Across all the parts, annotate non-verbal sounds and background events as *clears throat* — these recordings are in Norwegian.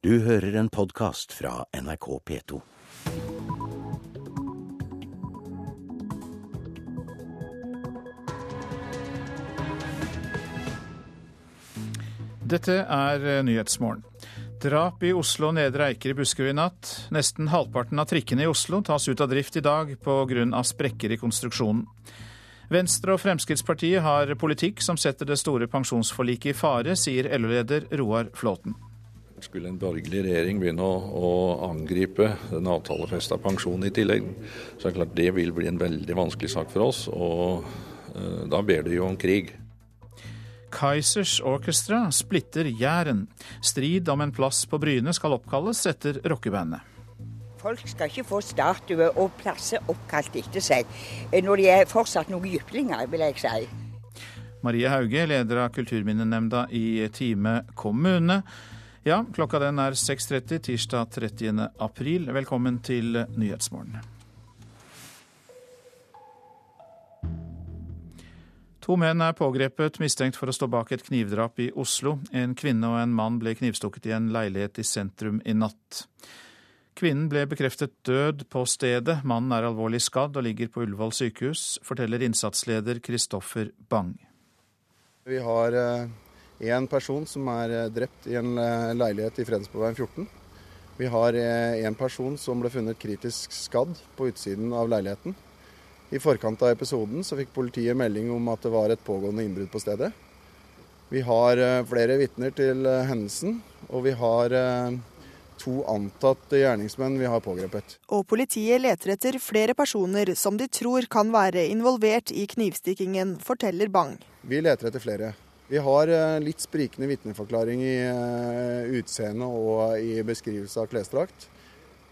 Du hører en podkast fra NRK P2. Dette er eh, Nyhetsmorgen. Drap i Oslo og Nedre Eiker i Buskerud i natt. Nesten halvparten av trikkene i Oslo tas ut av drift i dag pga. sprekker i konstruksjonen. Venstre og Fremskrittspartiet har politikk som setter det store pensjonsforliket i fare, sier LO-leder Roar Flåten. Skulle en borgerlig regjering begynne å, å angripe den avtalefesta pensjonen i tillegg, så er det klart det vil bli en veldig vanskelig sak for oss. Og eh, da ber det jo om krig. Kaizers Orchestra splitter Jæren. Strid om en plass på Bryne skal oppkalles etter rockebandet. Folk skal ikke få statuer og plasser oppkalt etter seg, eh, når de er fortsatt noen jyplinger, vil jeg si. Marie Hauge, leder av kulturminnenemnda i Time kommune. Ja, klokka den er 6.30 tirsdag 30. april. Velkommen til Nyhetsmorgen. To menn er pågrepet mistenkt for å stå bak et knivdrap i Oslo. En kvinne og en mann ble knivstukket i en leilighet i sentrum i natt. Kvinnen ble bekreftet død på stedet. Mannen er alvorlig skadd og ligger på Ullevål sykehus, forteller innsatsleder Kristoffer Bang. Vi har én person som er eh, drept i en eh, leilighet i Fredensborgveien 14. Vi har én person som ble funnet kritisk skadd på utsiden av leiligheten. I forkant av episoden så fikk politiet melding om at det var et pågående innbrudd på stedet. Vi har eh, flere vitner til eh, hendelsen, og vi har eh, to antatte gjerningsmenn vi har pågrepet. Og politiet leter etter flere personer som de tror kan være involvert i knivstikkingen, forteller Bang. Vi leter etter flere. Vi har litt sprikende vitneforklaring i utseende og i beskrivelse av klesdrakt.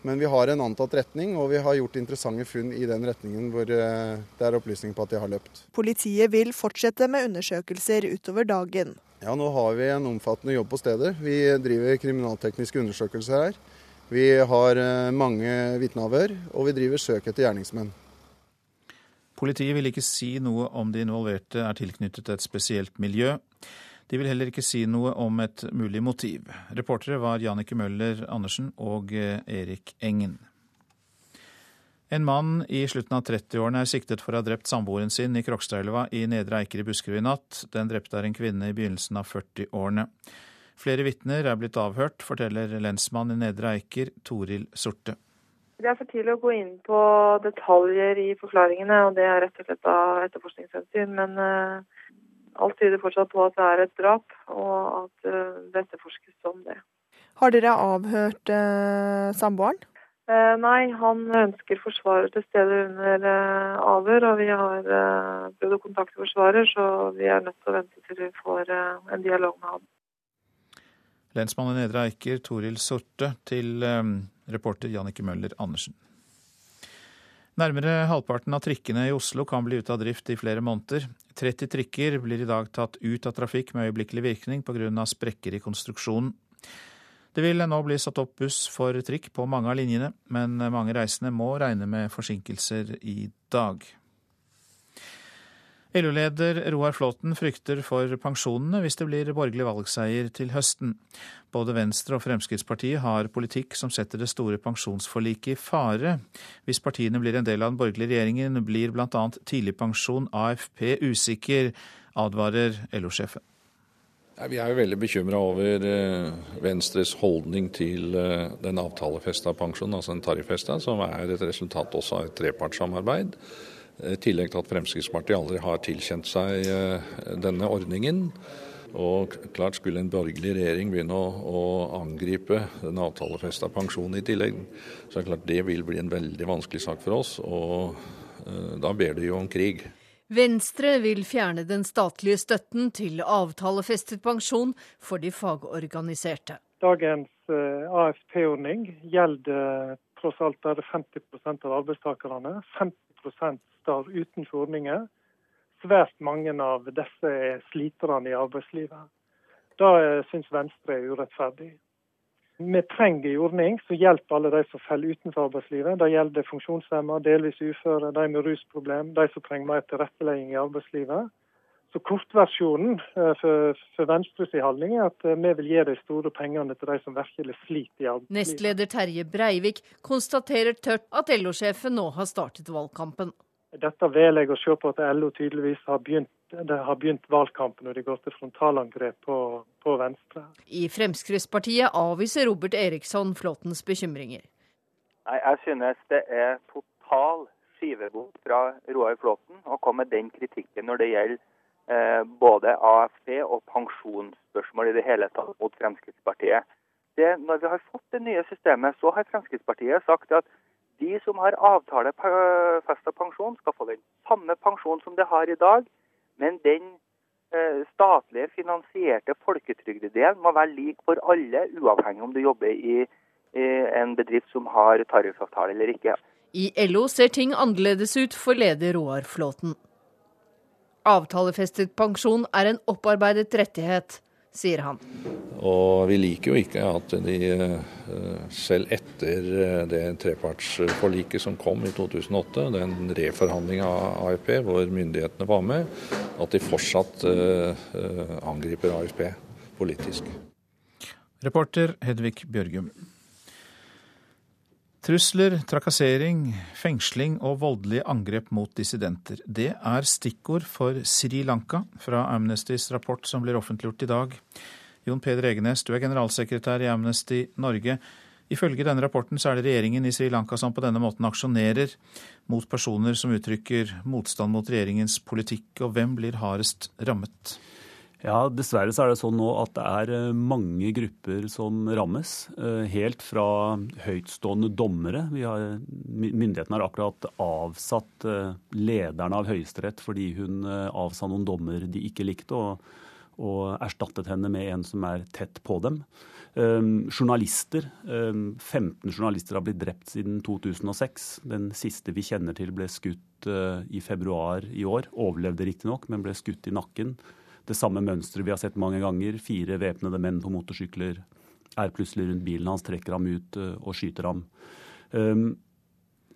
Men vi har en antatt retning, og vi har gjort interessante funn i den retningen hvor eh, det er opplysning på at de har løpt. Politiet vil fortsette med undersøkelser utover dagen. Ja, Nå har vi en omfattende jobb på stedet. Vi driver kriminaltekniske undersøkelser her. Vi har eh, mange vitneavhør, og vi driver søk etter gjerningsmenn. Politiet vil ikke si noe om de involverte er tilknyttet et spesielt miljø. De vil heller ikke si noe om et mulig motiv. Reportere var Jannicke Møller Andersen og eh, Erik Engen. En mann i slutten av 30-årene er siktet for å ha drept samboeren sin i Krokstadelva i Nedre Eiker i Buskerud i natt. Den drepte er en kvinne i begynnelsen av 40-årene. Flere vitner er blitt avhørt, forteller lensmann i Nedre Eiker, Toril Sorte. Det er for tidlig å gå inn på detaljer i forklaringene, og det er rett og slett av etterforskningshensyn. Men uh, alt tyder fortsatt på at det er et drap, og at uh, det etterforskes som det. Har dere avhørt uh, samboeren? Uh, nei, han ønsker forsvarer til stede under uh, avhør, og vi har uh, prøvd å kontakte forsvarer, så vi er nødt til å vente til vi får en dialog med ham. Lensmann i Nedre Eiker, Toril Sorte, til reporter Jannike Møller Andersen. Nærmere halvparten av trikkene i Oslo kan bli ute av drift i flere måneder. 30 trikker blir i dag tatt ut av trafikk med øyeblikkelig virkning pga. sprekker i konstruksjonen. Det vil nå bli satt opp buss for trikk på mange av linjene, men mange reisende må regne med forsinkelser i dag. LO-leder Roar Flåten frykter for pensjonene hvis det blir borgerlig valgseier til høsten. Både Venstre og Fremskrittspartiet har politikk som setter det store pensjonsforliket i fare. Hvis partiene blir en del av den borgerlige regjeringen, blir bl.a. tidligpensjon, AFP, usikker, advarer LO-sjefen. Vi er jo veldig bekymra over eh, Venstres holdning til eh, den avtalefesta pensjonen, altså den tariffesta, som er et resultat også av et trepartssamarbeid. I tillegg til at Fremskrittspartiet aldri har tilkjent seg eh, denne ordningen. Og klart Skulle en borgerlig regjering begynne å, å angripe den avtalefesta pensjonen i tillegg, så er det klart det vil bli en veldig vanskelig sak for oss. Og uh, da ber det jo om krig. Venstre vil fjerne den statlige støtten til avtalefestet pensjon for de fagorganiserte. Dagens uh, AFP-ordning gjelder tross alt er det 50% av arbeidstakerne. 50% står utenfor ordninger. Svært mange av disse er sliterne i arbeidslivet. Det syns Venstre er urettferdig. Vi trenger en ordning som hjelper alle de som faller utenfor arbeidslivet. Det gjelder funksjonshemmede, delvis uføre, de med rusproblem, de som trenger mer tilrettelegging i arbeidslivet. Så kortversjonen eh, for, for Venstres holdning er at vi vil gi de store pengene til de som virkelig sliter i arbeidslivet. Nestleder Terje Breivik konstaterer tørt at LO-sjefen nå har startet valgkampen. Dette velger jeg å se på at LO tydeligvis har begynt, har begynt valgkampen når de går til frontalangrep på, på Venstre. I Fremskrittspartiet avviser Robert Eriksson Flåttens bekymringer. Nei, Jeg synes det er total skivebom fra Roar Flåten å komme med den kritikken når det gjelder eh, både AFP og pensjonsspørsmål i det hele tatt mot Fremskrittspartiet. Det, når vi har fått det nye systemet, så har Fremskrittspartiet sagt at de som har avtalefesta pensjon, skal få den samme pensjon som de har i dag, men den eh, statlige finansierte folketrygdedelen må være lik for alle, uavhengig om du jobber i, i en bedrift som har tariffavtale eller ikke. I LO ser ting annerledes ut for leder Roar Flåten. Avtalefestet pensjon er en opparbeidet rettighet, sier han. Og vi liker jo ikke at de, eh, selv etter eh, det trepartsforliket som kom i 2008, den reforhandlinga av AFP hvor myndighetene var med, at de fortsatt eh, angriper AFP politisk. Reporter Hedvig Bjørgum. Trusler, trakassering, fengsling og voldelige angrep mot dissidenter. Det er stikkord for Sri Lanka fra Amnestys rapport som blir offentliggjort i dag. Jon Peder Egenes, du er generalsekretær i Amnesty Norge. Ifølge denne rapporten så er det regjeringen i Sri Lanka som på denne måten aksjonerer mot personer som uttrykker motstand mot regjeringens politikk. Og hvem blir hardest rammet? Ja, Dessverre så er det sånn nå at det er eh, mange grupper som rammes. Eh, helt fra høytstående dommere. Har, myndighetene har akkurat avsatt eh, lederen av Høyesterett fordi hun avsa noen dommer de ikke likte, og, og erstattet henne med en som er tett på dem. Um, journalister. Um, 15 journalister har blitt drept siden 2006. Den siste vi kjenner til ble skutt i februar i år. Overlevde riktignok, men ble skutt i nakken det samme mønsteret vi har sett mange ganger. Fire væpnede menn på motorsykler er plutselig rundt bilen hans, trekker ham ut eh, og skyter ham.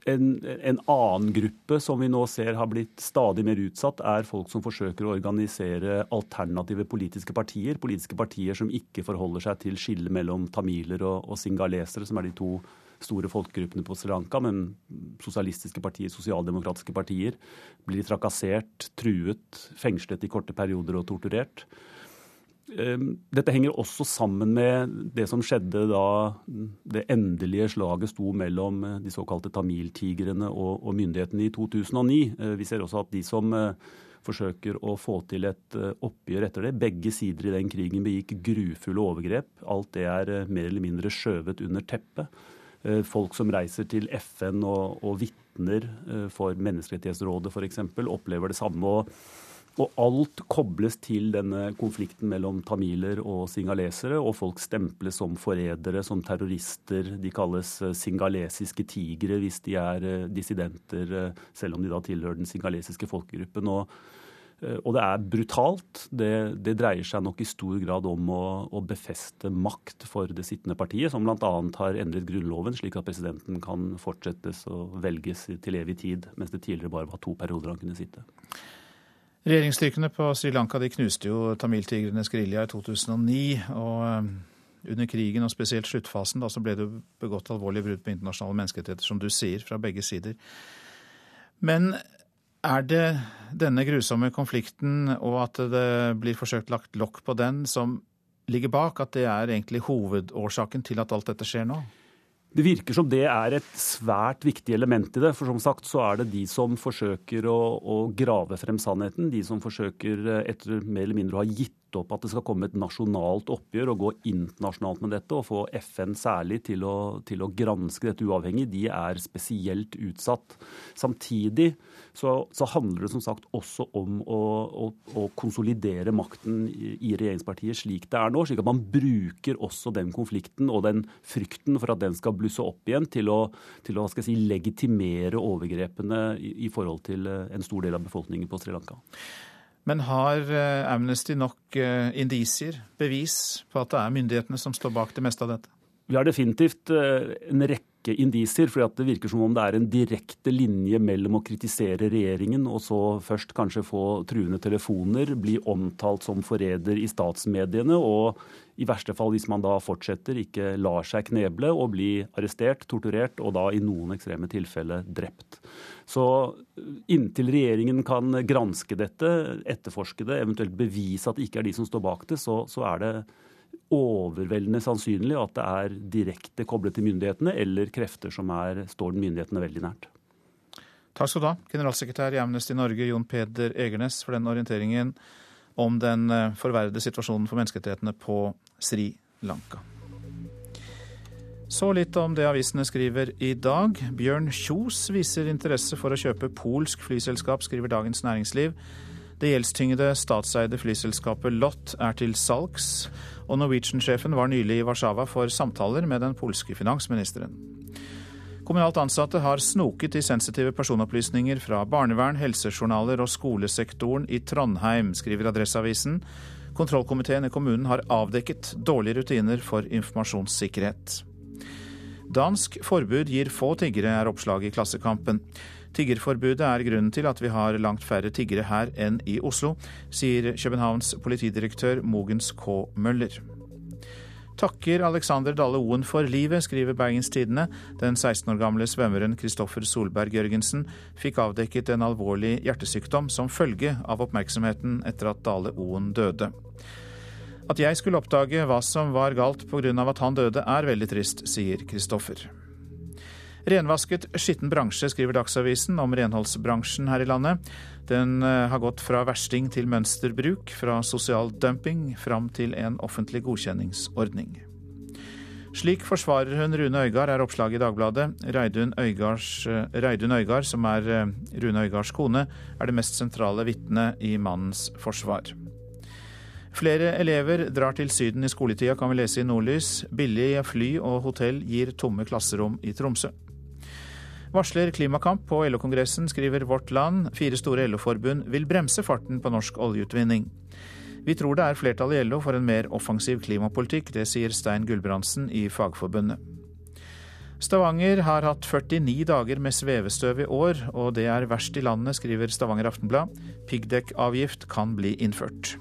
En, en, annen gruppe som vi nå ser har blitt stadig mer utsatt, er folk som forsøker å organisere alternative politiske partier. Politiske partier som ikke forholder seg til skillet mellom tamiler og, og singalesere, som er de to store folkegruppene på Sri Lanka, men sosialistiske partier, sosialdemokratiske partier, blir trakassert, truet, fengslet i korte perioder og torturert. Ehm, dette henger også sammen med det som skjedde da det endelige slaget sto mellom eh, de såkalte tamiltigrene og, myndighetene i 2009. Eh, vi ser også at de som eh, forsøker å få til et oppgjør etter det. Begge sider i den krigen begikk grufulle overgrep. Alt det er mer eller mindre skjøvet under teppet. Eh, folk som reiser til FN og, og vitner eh, for Menneskerettighetsrådet f.eks., opplever det samme. Og, og, alt kobles til denne konflikten mellom tamiler og singalesere. Og folk stemples som forrædere, som terrorister. De kalles eh, singalesiske tigre hvis de er dissidenter, selv om de da tilhører den singalesiske folkegruppen. og og det er brutalt. Det, det, dreier seg nok i stor grad om å, å befeste makt for det sittende partiet, som bl.a. har endret grunnloven slik at presidenten kan fortsettes og velges til evig tid, mens det tidligere bare var to perioder han kunne sitte. Regjeringsstyrkene på Sri Lanka de knuste jo tamiltigrenes gerilja i 2009. og eh, under krigen, og spesielt sluttfasen, da, så ble det begått alvorlige brudd på internasjonale menneskerettigheter, som du sier, fra begge sider. Men er det denne grusomme konflikten og at det blir forsøkt lagt lokk på den, som ligger bak? At det er egentlig hovedårsaken til at alt dette skjer nå? Det virker som det er et svært viktig element i det. For som sagt så er det de som forsøker å, å grave frem sannheten. De som forsøker eh, etter mer eller mindre å ha gitt opp at det skal komme et nasjonalt oppgjør og gå internasjonalt med dette, og få FN særlig til å, til å granske dette uavhengig, de er spesielt utsatt. Samtidig så, så handler det som sagt også om å, å, å konsolidere makten i, regjeringspartiet slik det er nå, slik at man bruker også den konflikten og den frykten for at den skal blusse opp igjen, til å, til å si, legitimere overgrepene i, i forhold til en stor del av befolkningen på Sri Lanka. Men har eh, Amnesty nok eh, indisier, bevis, på at det er myndighetene som står bak det meste av dette? Vi har definitivt eh, en rekke indisier. For det virker som om det er en direkte linje mellom å kritisere regjeringen og så først kanskje få truende telefoner, bli omtalt som forræder i statsmediene og i verste fall, hvis man da fortsetter, ikke lar seg kneble og bli arrestert, torturert og da i noen ekstreme tilfeller drept. Så inntil regjeringen kan granske dette, etterforske det, eventuelt bevise at det ikke er de som står bak det, så, så er det overveldende sannsynlig at det er direkte koblet til myndighetene eller krefter som er, står myndighetene veldig nært. Takk skal du ha, generalsekretær i Amnesty Norge Jon Peder Egernes, for den orienteringen om den eh, forverrede situasjonen for menneskerettighetene på Sri Lanka. Så litt om det avisene skriver i dag. Bjørn Kjos viser interesse for å kjøpe polsk flyselskap, skriver Dagens Næringsliv. Det gjeldstyngede statseide flyselskapet LOT er til salgs, og Norwegian-sjefen var nylig i Warszawa for samtaler med den polske finansministeren. Kommunalt ansatte har snoket i sensitive personopplysninger fra barnevern, helsejournaler og skolesektoren i Trondheim, skriver Adresseavisen. Kontrollkomiteen i kommunen har avdekket dårlige rutiner for informasjonssikkerhet. Dansk forbud gir få tiggere, er oppslaget i Klassekampen. Tiggerforbudet er grunnen til at vi har langt færre tiggere her enn i Oslo, sier Københavns politidirektør Mogens K. Møller. Takker Alexander Dale Oen for livet, skriver Bergens Tidende. Den 16 år gamle svømmeren Kristoffer Solberg Jørgensen fikk avdekket en alvorlig hjertesykdom som følge av oppmerksomheten etter at Dale Oen døde. At jeg skulle oppdage hva som var galt pga. at han døde, er veldig trist, sier Kristoffer. Renvasket skitten bransje, skriver Dagsavisen om renholdsbransjen her i landet. Den eh, har gått fra versting til mønsterbruk, fra sosial dumping fram til en offentlig godkjenningsordning. Slik forsvarer hun Rune Øygard, er oppslaget i Dagbladet. Reidun, eh, Øygard, som er eh, Rune Øygards kone, er det mest sentrale vitnet i mannens forsvar. Flere elever drar til Syden i skoletida, kan vi lese i Nordlys. Billig fly og hotell gir tomme klasserom i Tromsø. Varsler klimakamp på LO-kongressen, skriver Vårt Land. Fire store LO-forbund vil bremse farten på norsk oljeutvinning. Vi tror det er flertall i LO for en mer offensiv klimapolitikk, det sier Stein Gulbrandsen i Fagforbundet. Stavanger har hatt 49 dager med svevestøv i år, og det er verst i landet, skriver Stavanger Aftenblad. Piggdekkavgift kan bli innført.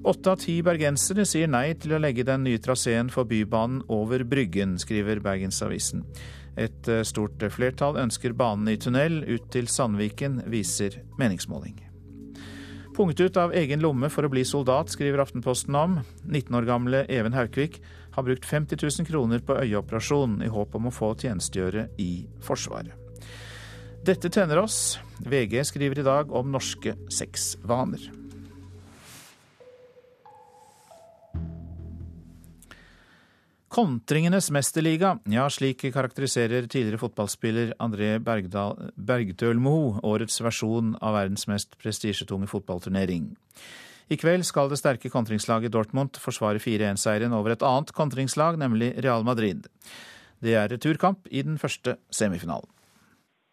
Åtte av ti bergensere sier nei til å legge den nye traseen for Bybanen over Bryggen, skriver Bergensavisen. Et eh, stort flertall ønsker banen i tunnel ut til Sandviken, viser meningsmåling. Punkt ut av egen lomme for å bli soldat, skriver Aftenposten om. 19 år gamle Even Haukvik har brukt 50 000 kroner på øyeoperasjon i håp om å få tjenestegjøre i Forsvaret. Dette tenner oss. VG skriver i dag om norske sexvaner. Kontringenes mesterliga, ja slik karakteriserer tidligere fotballspiller André Bergdøl Moe årets versjon av verdens mest prestisjetunge fotballturnering. I kveld skal det sterke kontringslaget Dortmund forsvare 4-1-seieren over et annet kontringslag, nemlig Real Madrid. Det er returkamp i den første semifinalen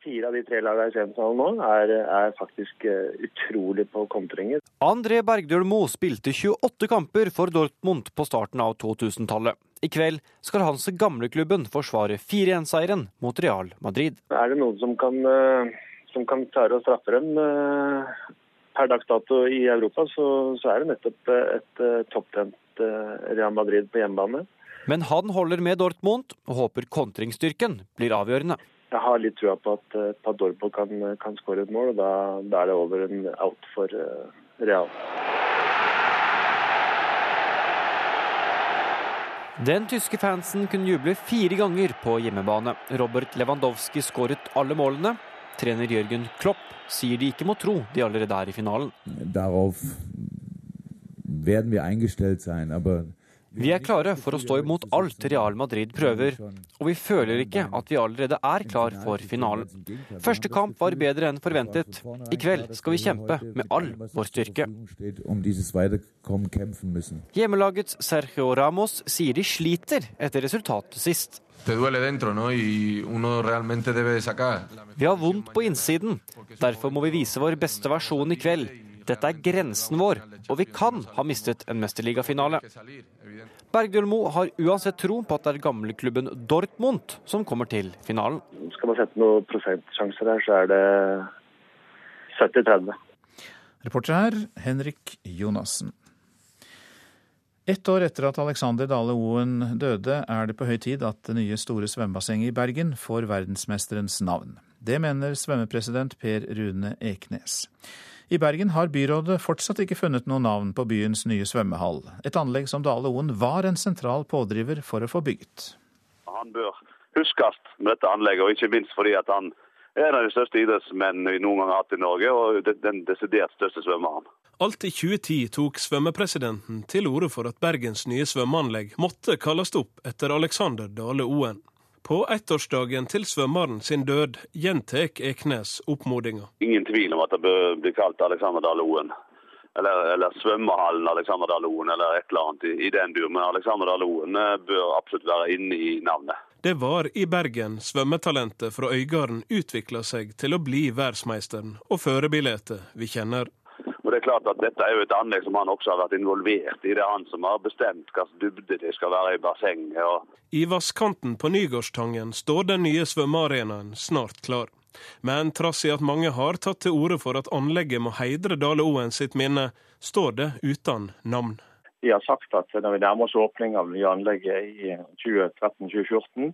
fire av de tre lagene i semifinalen nå er, er, faktisk eh, utrolig på kontringer. André Bergdøl Moe spilte 28 kamper for Dortmund på starten av 2000-tallet. I kveld skal hans gamleklubben forsvare 4-1-seieren mot Real Madrid. Er det noen som kan, eh, som kan klare å straffe dem eh, per dags dato i Europa, så, så er det nettopp et topptent Real Madrid på hjemmebane. Men han holder med Dortmund og håper kontringsstyrken blir avgjørende jeg har litt trua på at, eh, på kan, kan skåre et mål, og da, da, er det over en out for uh, Real. Den tyske fansen kunne juble fire ganger på hjemmebane. Robert Lewandowski skåret alle målene. Trener Jørgen Klopp sier de ikke må tro de allerede er i finalen. Darauf werden wir eingestellt sein, aber vi er klare for å stå imot alt Real Madrid prøver, og vi føler ikke at vi allerede er klar for finalen. Første kamp var bedre enn forventet. I kveld skal vi kjempe med all vår styrke. Hjemmelagets Sergio Ramos sier de sliter etter resultatet sist. Vi har vondt på innsiden. Derfor må vi vise vår beste versjon i kveld. Dette er grensen vår, og vi kan ha mistet en mesterligafinale. Bergdølmo har uansett tro på at det er gamleklubben Dortmund som kommer til finalen. Skal man sette noen prosentsjanser her, så er det 70-30. Reporter her, Henrik Jonassen. Ett år etter at Alexander Dale Oen døde, er det på høy tid at det nye store svømmebassenget i Bergen får verdensmesterens navn. Det mener svømmepresident Per Rune Eknes. I Bergen har byrådet fortsatt ikke funnet noe navn på byens nye svømmehall. Et anlegg som Dale Oen var en sentral pådriver for å få bygget. Han bør huskes med dette anlegget, og ikke minst fordi at han er en av de største idrettsmennene vi noen gang har hatt i Norge, og den desidert største svømmeren. Alt i 2010 tok svømmepresidenten til orde for at Bergens nye svømmeanlegg måtte kalles opp etter Alexander Dale Oen. På ettårsdagen til svømmeren sin død gjentar Eknes oppmodinga. Ingen tvil om at det bør bli kalt Alexander Dahl-Oen, Eller, eller svømmehallen Alexander Dahl-Oen, eller et eller annet i, i den dur. Men Alexander Dale Oen eh, bør absolutt være inne i navnet. Det var i Bergen svømmetalentet fra Øygarden utvikla seg til å bli verdensmeisteren og førerbildet vi kjenner. Og det er klart at Dette er jo et anlegg som han også har vært involvert i. Det er han som har bestemt hvilken dybde det skal være i bassenget. Og... I vasskanten på Nygårdstangen står den nye svømmearenaen snart klar. Men trass i at mange har tatt til orde for at anlegget må heidre Dale Oen sitt minne, står det uten navn. Vi har sagt at når vi nærmer oss åpning av nye anlegget i 2013-2014,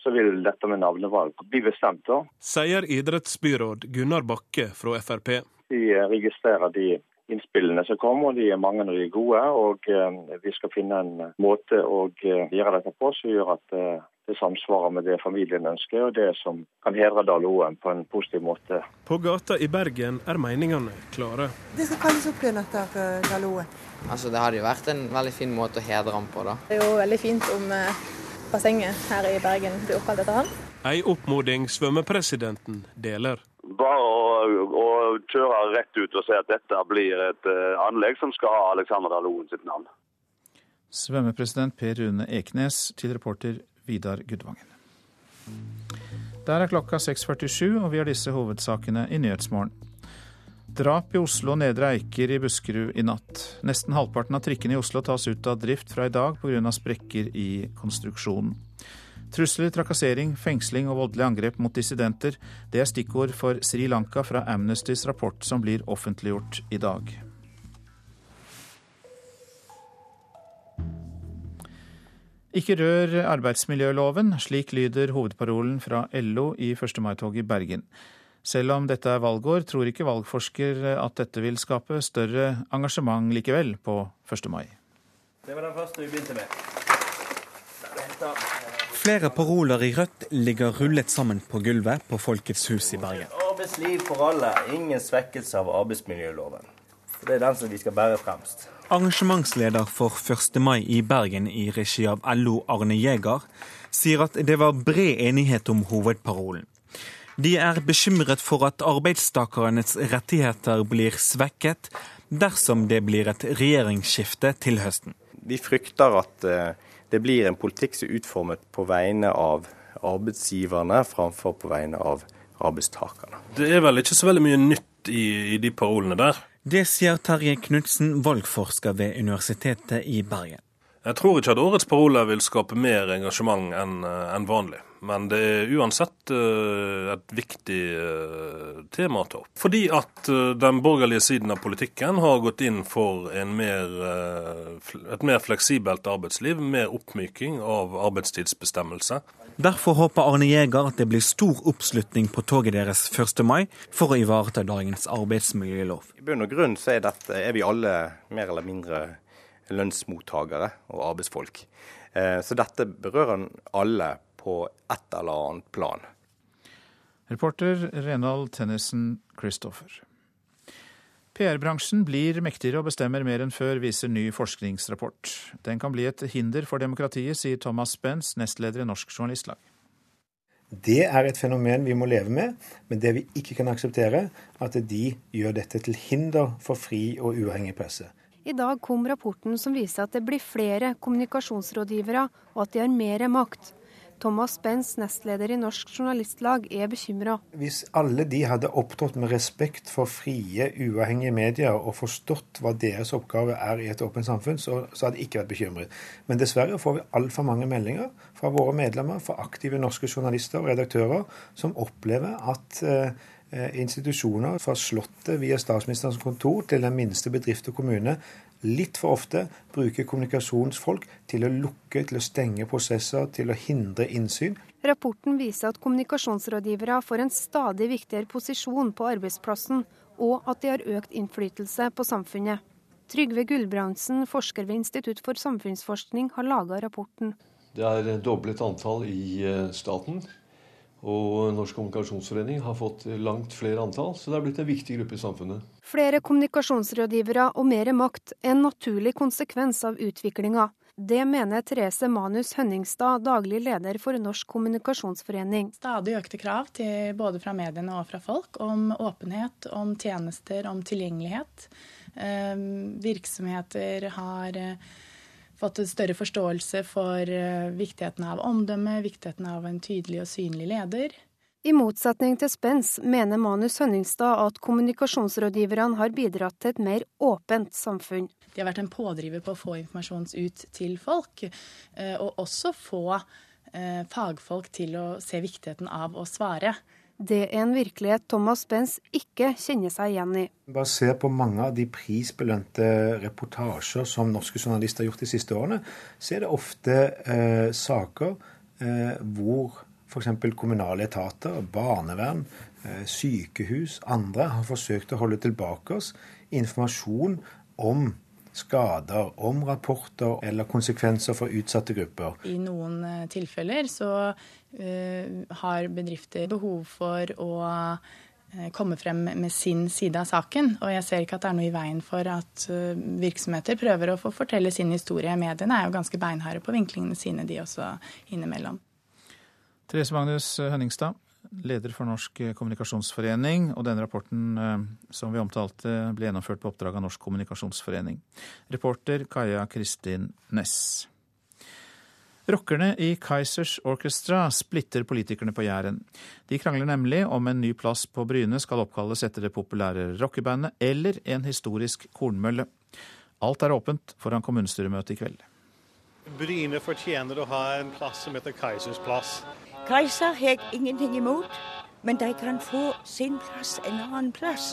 så vil dette med navnevalg bli bestemt. da. Sier idrettsbyråd Gunnar Bakke fra Frp. Vi registrerer de innspillene som kommer, og de er mange og de er gode. Og eh, vi skal finne en måte å eh, gjøre dette på som gjør at eh, det samsvarer med det familien ønsker, og det som kan hedre Dal Oen på en positiv måte. På gata i Bergen er meningene klare. Det skal kalles opp igjen etter Dal Oen. Altså, det hadde jo vært en veldig fin måte å hedre ham på, da. Det er jo veldig fint om bassenget her i Bergen blir oppkalt etter ham. Ei oppmoding svømmepresidenten deler. Bare å, å, kjøre rett ut og si at dette blir et uh, anlegg som skal ha Alexander Daloen sitt navn. Svømmepresident Per Rune Eknes til reporter Vidar Gudvangen. Der er klokka 6.47, og vi har disse hovedsakene i Nyhetsmorgen. Drap i Oslo og Nedre Eiker i Buskerud i natt. Nesten halvparten av trikkene i Oslo tas ut av drift fra i dag pga. sprekker i konstruksjonen. Trusler, trakassering, fengsling og voldelige angrep mot dissidenter, det er stikkord for Sri Lanka fra Amnestys rapport som blir offentliggjort i dag. Ikke rør arbeidsmiljøloven, slik lyder hovedparolen fra LO i 1. mai-toget i Bergen. Selv om dette er valgår, tror ikke valgforsker at dette vil skape større engasjement likevel på 1. mai. Det var den første vi begynte med. Flere paroler i rødt ligger rullet sammen på gulvet på Folkets hus i Bergen. Arbeidsliv for alle, ingen svekkelse av arbeidsmiljøloven. Det er den som vi skal bære fremst. Arrangementsleder for 1. mai i Bergen i regi av LO, Arne Jæger, sier at det var bred enighet om hovedparolen. De er bekymret for at arbeidstakernes rettigheter blir svekket dersom det blir et regjeringsskifte til høsten. De frykter at eh, det blir en politikk som er utformet på vegne av arbeidsgiverne framfor på vegne av arbeidstakerne. Det er vel ikke så veldig mye nytt i, i de parolene der? Det sier Terje Knutsen, valgforsker ved Universitetet i Bergen. Jeg tror ikke at årets parole vil skape mer engasjement enn en vanlig. Men det er uansett eh, et viktig eh, tema å ta opp. Fordi at eh, den borgerlige siden av politikken har gått inn for mer, et mer fleksibelt arbeidsliv, mer oppmyking av arbeidstidsbestemmelse. Derfor håper Arne Jæger at det blir stor oppslutning på toget deres 1. mai for å ivareta dagens arbeidsmiljølov. I bunn og grunn så er, dette, er vi alle mer eller mindre lønnsmottakere og arbeidsfolk. Så dette berører alle på et eller annet plan. Reporter Renald Tennison Christoffer. PR-bransjen blir mektigere og bestemmer mer enn før, viser ny forskningsrapport. Den kan bli et hinder for demokratiet, sier Thomas Spence, nestleder i Norsk Journalistlag. Det er et fenomen vi må leve med, men det vi ikke kan akseptere, at de gjør dette til hinder for fri og uavhengig presse. I dag kom rapporten som viser at det blir flere kommunikasjonsrådgivere, og at de har mer makt. Thomas Benz, nestleder i Norsk Journalistlag, er bekymra. Hvis alle de hadde opptrådt med respekt for frie, uavhengige medier og forstått hva deres oppgave er i et åpent samfunn, så, så hadde jeg ikke vært bekymret. Men dessverre får vi altfor mange meldinger fra våre medlemmer, fra aktive norske journalister og redaktører, som opplever at eh, institusjoner fra Slottet via statsministerens kontor til den minste bedrift og kommune litt for ofte bruker kommunikasjonsfolk til å lukke, til å stenge prosesser, til å hindre innsyn. Rapporten viser at kommunikasjonsrådgivere får en stadig viktigere posisjon på arbeidsplassen, og at de har økt innflytelse på samfunnet. Trygve Gulbrandsen, forsker ved Institutt for samfunnsforskning, har laga rapporten. Det er doblet antall i eh, staten. Og Norsk kommunikasjonsforening har fått langt flere antall, så det er blitt en viktig gruppe i samfunnet. Flere kommunikasjonsrådgivere og mer makt er en naturlig konsekvens av utviklinga. Det mener Therese Manus Hønningstad, daglig leder for Norsk kommunikasjonsforening. Stadig økte krav til både fra mediene og fra folk om åpenhet, om tjenester, om tilgjengelighet. Ehm, virksomheter har eh, fått en større forståelse for eh, viktigheten av omdømme, viktigheten av en tydelig og synlig leder. I motsetning til Spens mener Manus Hønningstad at kommunikasjonsrådgiverne har bidratt til et mer åpent samfunn. De har vært en pådriver på å få informasjon ut til folk, eh, og også få eh, fagfolk til å se viktigheten av å svare. Det er en virkelighet Thomas Benz ikke kjenner seg igjen i. Bare se på mange av de prisbelønte reportasjer som norske journalister har gjort de siste årene, så er det ofte eh, saker eh, hvor f.eks. kommunale etater, barnevern, eh, sykehus, andre har forsøkt å holde tilbake oss informasjon om skader, om rapporter eller konsekvenser for utsatte grupper. I noen eh, tilfeller så uh, har bedrifter behov for å uh, komme frem med sin side av saken. Og jeg ser ikke at det er noe i veien for at uh, virksomheter prøver å få fortelle sin historie. Mediene er jo ganske beinharde på vinklingene sine, de også innimellom. Therese Magnus Hønningstad, leder for Norsk kommunikasjonsforening, og denne rapporten eh, som vi omtalte, ble gjennomført på oppdrag av Norsk kommunikasjonsforening. Reporter Kaja Kristin Næss. Rockerne i Kaizers Orchestra splitter politikerne på Jæren. De krangler nemlig om en ny plass på Bryne skal oppkalles etter det populære rockebandet eller en historisk kornmølle. Alt er åpent foran kommunestyremøtet i kveld. Bryne fortjener å ha en plass som heter Kaizers plass. Kaiser har jeg ingenting imot, men de kan få sin plass en annen plass.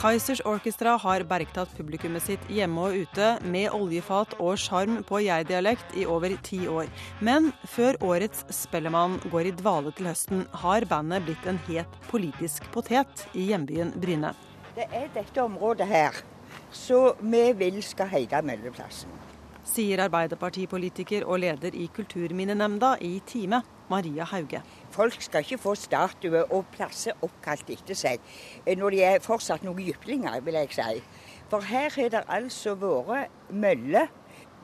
Kaizers Orchestra har bergtatt publikummet sitt hjemme og ute med oljefat og sjarm på jeg-dialekt i over ti år. Men før årets Spellemann går i dvale til høsten, har bandet blitt en het politisk potet i hjembyen Bryne. Det er dette området her som vi vil skal heite Mølleplassen sier Arbeiderpartipolitiker og leder i Kulturminnenemnda i Time, Maria Hauge. Folk skal ikke få statuer og plasser oppkalt etter seg eh, når de er fortsatt noen jyplinger, vil jeg si. For her har det altså vært møller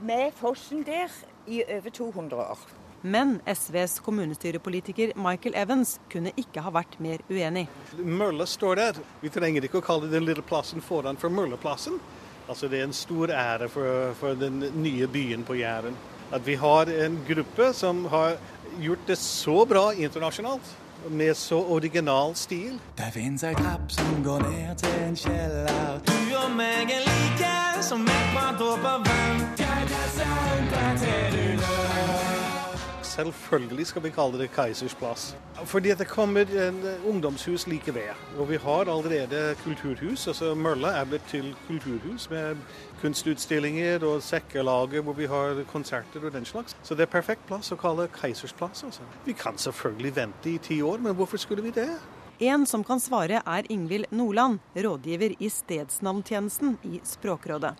med fossen der i over 200 år. Men SVs kommunestyrepolitiker Michael Evans kunne ikke ha vært mer uenig. Mølle står der. Vi trenger ikke å kalle den lille plassen foran for Mølleplassen. Altså Det er en stor ære for, for den nye byen på Jæren. At vi har en gruppe som har gjort det så bra internasjonalt. Med så original stil. Det fins ei trapp som går ned til en kjeller. Du og meg er like som et par dråper vann. Jeg er sant, det er til du dør. Selvfølgelig skal vi kalle det Keisers plass. Fordi det kommer en ungdomshus like ved. Og vi har allerede kulturhus. altså Mølla er blitt til kulturhus med kunstutstillinger og sekkelager hvor vi har konserter og den slags. Så det er perfekt plass å kalle Keisers plass. Altså. Vi kan selvfølgelig vente i ti år, men hvorfor skulle vi det? En som kan svare er Ingvild Nordland, rådgiver i stedsnavntjenesten i Språkrådet.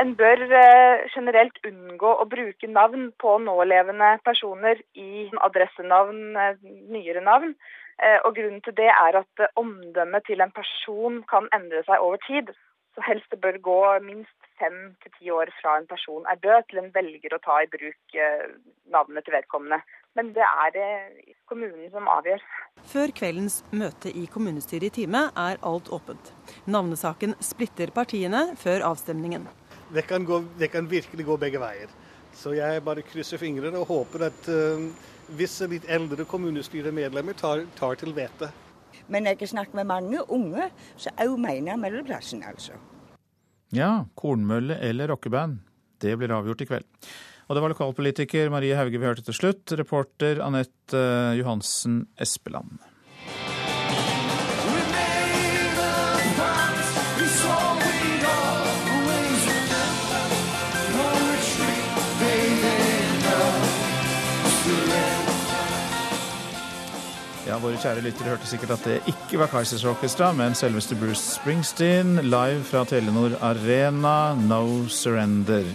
En bør eh, generelt unngå å bruke navn på nålevende personer i adressenavn, eh, nyere navn. Eh, og Grunnen til det er at omdømmet til en person kan endre seg over tid. Så helst det bør gå minst fem til ti år fra en person er død til en velger å ta i bruk navnet til vedkommende. Men det er det kommunen som avgjør. Før kveldens møte i kommunestyret i Time er alt åpent. Navnesaken splitter partiene før avstemningen det kan, gå, det kan virkelig gå begge veier. Så jeg bare krysser fingrene og håper at uh, visse litt eldre kommunestyremedlemmer tar, tar til vettet. Men jeg har snakket med mange unge som òg mener mølleplassen, altså. Ja, kornmølle eller rockeband. Det blir avgjort i kveld. Og det var lokalpolitiker Marie Hauge vi hørte til slutt. Reporter Anette Johansen Espeland. Ja, Våre kjære lyttere hørte sikkert at det ikke var Kaizers Orchestra, men selveste Bruce Springsteen live fra Telenor Arena, No Surrender.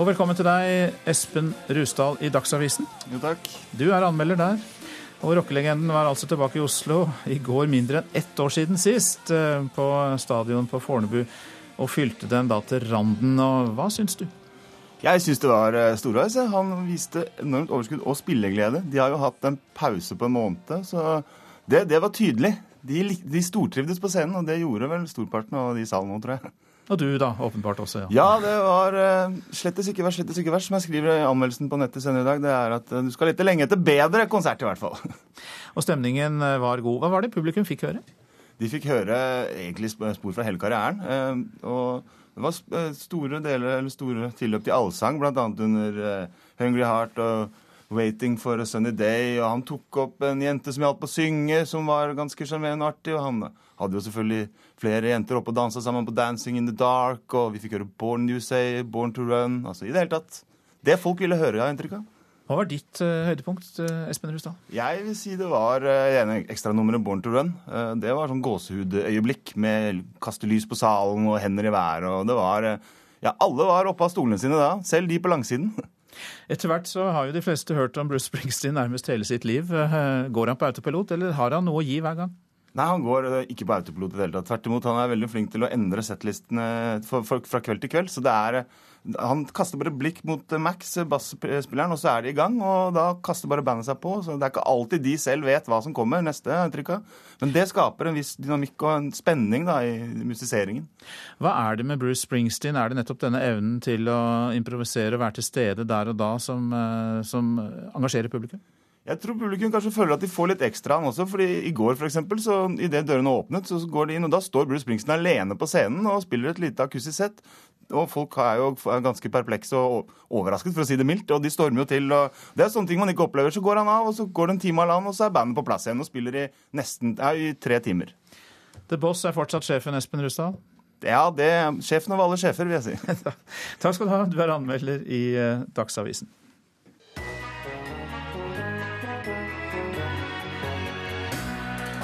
Og velkommen til deg, Espen Rusdal i Dagsavisen. Jo, takk. Du er anmelder der. Og rockelegenden var altså tilbake i Oslo i går mindre enn ett år siden sist, eh, på stadion på Fornebu, og fylte den da til randen. Og hva syns du? Jeg syns det var eh, storveis. Han viste enormt overskudd og spilleglede. De har jo hatt en pause på en måned, så det, det var tydelig. De, de, stortrivdes på scenen, og det gjorde vel storparten av de i salen nå, tror jeg. Og du da, åpenbart også. Ja, ja det var uh, slettes ikke verst, slettes ikke verst, som jeg skriver i anmeldelsen på nettet senere i dag. Det er at uh, du skal lete lenge etter bedre konsert, i hvert fall. *laughs* og stemningen var god. Hva var det publikum fikk høre? De fikk høre egentlig spor fra hele karrieren. Og det var eh, store deler, eller store tilløp til allsang, bl.a. under uh, Hungry Heart og Waiting for a Sunny Day. Og han tok opp en jente som hjalp å synge, som var ganske sjarmerende og artig. Og han hadde jo selvfølgelig flere jenter oppe og dansa sammen på Dancing in the Dark. Og vi fikk høre Born You Say, Born to Run. Altså i det hele tatt det folk ville høre, har jeg inntrykk av. Hva var ditt uh, høydepunkt, uh, Espen Rustad? Jeg vil si det var uh, ene ekstranummeret Born to Run. Det var sånn gåsehudøyeblikk med kaste lys på salen og hender i været. og det var, ja, Alle var oppe av stolene sine da, selv de på langsiden. *laughs* Etter hvert så har jo de fleste hørt om Bruce Springsteen nærmest hele sitt liv. Går han på autopilot, eller har han noe å gi hver gang? Nei, han går ikke på autopilot i det hele tatt. Tvert imot, han er veldig flink til å endre settlistene fra kveld til kveld. Så det er han kaster bare blikk mot Max, basspilleren, og så er de i gang. Og da kaster bare bandet seg på. Så det er ikke alltid de selv vet hva som kommer neste. Trykka. Men det skaper en viss dynamikk og en spenning da, i musiseringen. Hva er det med Bruce Springsteen? Er det nettopp denne evnen til å improvisere og være til stede der og da som, eh, som engasjerer publikum? Jeg tror publikum kanskje føler at de får litt ekstra han også. fordi I går for eksempel, så idet dørene åpnet, så går de inn, og da står Bruce Springsteen alene på scenen og spiller et lite akustisk sett. Og folk er jo ganske perplekse og overrasket, for å si det mildt. Og de stormer jo til. og Det er sånne ting man ikke opplever. Så går han av, og så går det en time av land, og så er bandet på plass igjen og spiller i nesten ja, i tre timer. The Boss er fortsatt sjefen, Espen Rustad? Ja, det er sjefen av alle sjefer, vil jeg si. *laughs* Takk skal du ha. Du er anmelder i eh, Dagsavisen.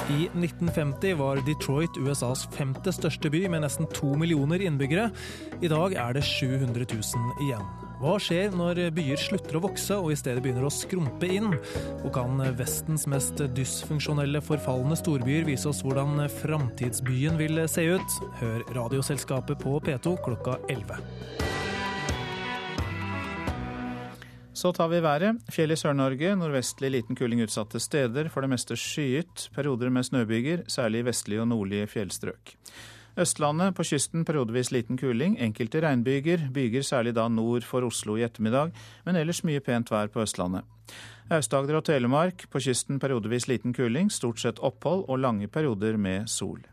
I 1950 var Detroit USAs femte største by med nesten to millioner innbyggere. I dag er det 700 000 igjen. Hva skjer når byer slutter å vokse og i stedet begynner å skrumpe inn? Og kan Vestens mest dysfunksjonelle, forfalne storbyer vise oss hvordan framtidsbyen vil se ut? Hør Radioselskapet på P2 klokka 11. Så tar vi været. Fjell i Sør-Norge. Nordvestlig liten kuling utsatte steder. For det meste skyet. Perioder med snøbyger, særlig i vestlige og nordlige fjellstrøk. Østlandet på kysten periodevis liten kuling. Enkelte regnbyger. Byger særlig da nord for Oslo i ettermiddag, men ellers mye pent vær på Østlandet. Aust-Agder og Telemark på kysten periodevis liten kuling. Stort sett opphold og lange perioder med sol.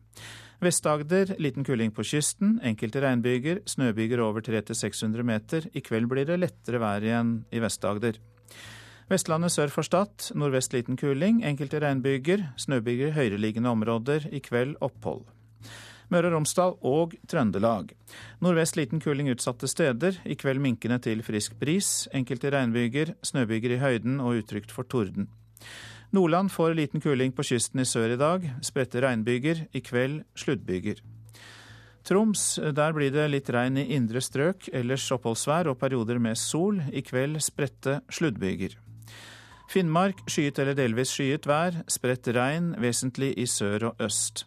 Vest-Agder liten kuling på kysten, enkelte regnbyger, snøbyger over 300-600 meter. I kveld blir det lettere vær igjen i Vest-Agder. Vestlandet sør for Stad nordvest liten kuling, enkelte regnbyger, snøbyger i høyereliggende områder. I kveld opphold. Møre og Romsdal og Trøndelag. Nordvest liten kuling utsatte steder. I kveld minkende til frisk bris. Enkelte regnbyger, snøbyger i høyden og utrygt for torden. Nordland får liten kuling på kysten i sør i dag. Spredte regnbyger. I kveld sluddbyger. Troms, der blir det litt regn i indre strøk, ellers oppholdsvær og perioder med sol. I kveld spredte sluddbyger. Finnmark skyet eller delvis skyet vær, spredt regn, vesentlig i sør og øst.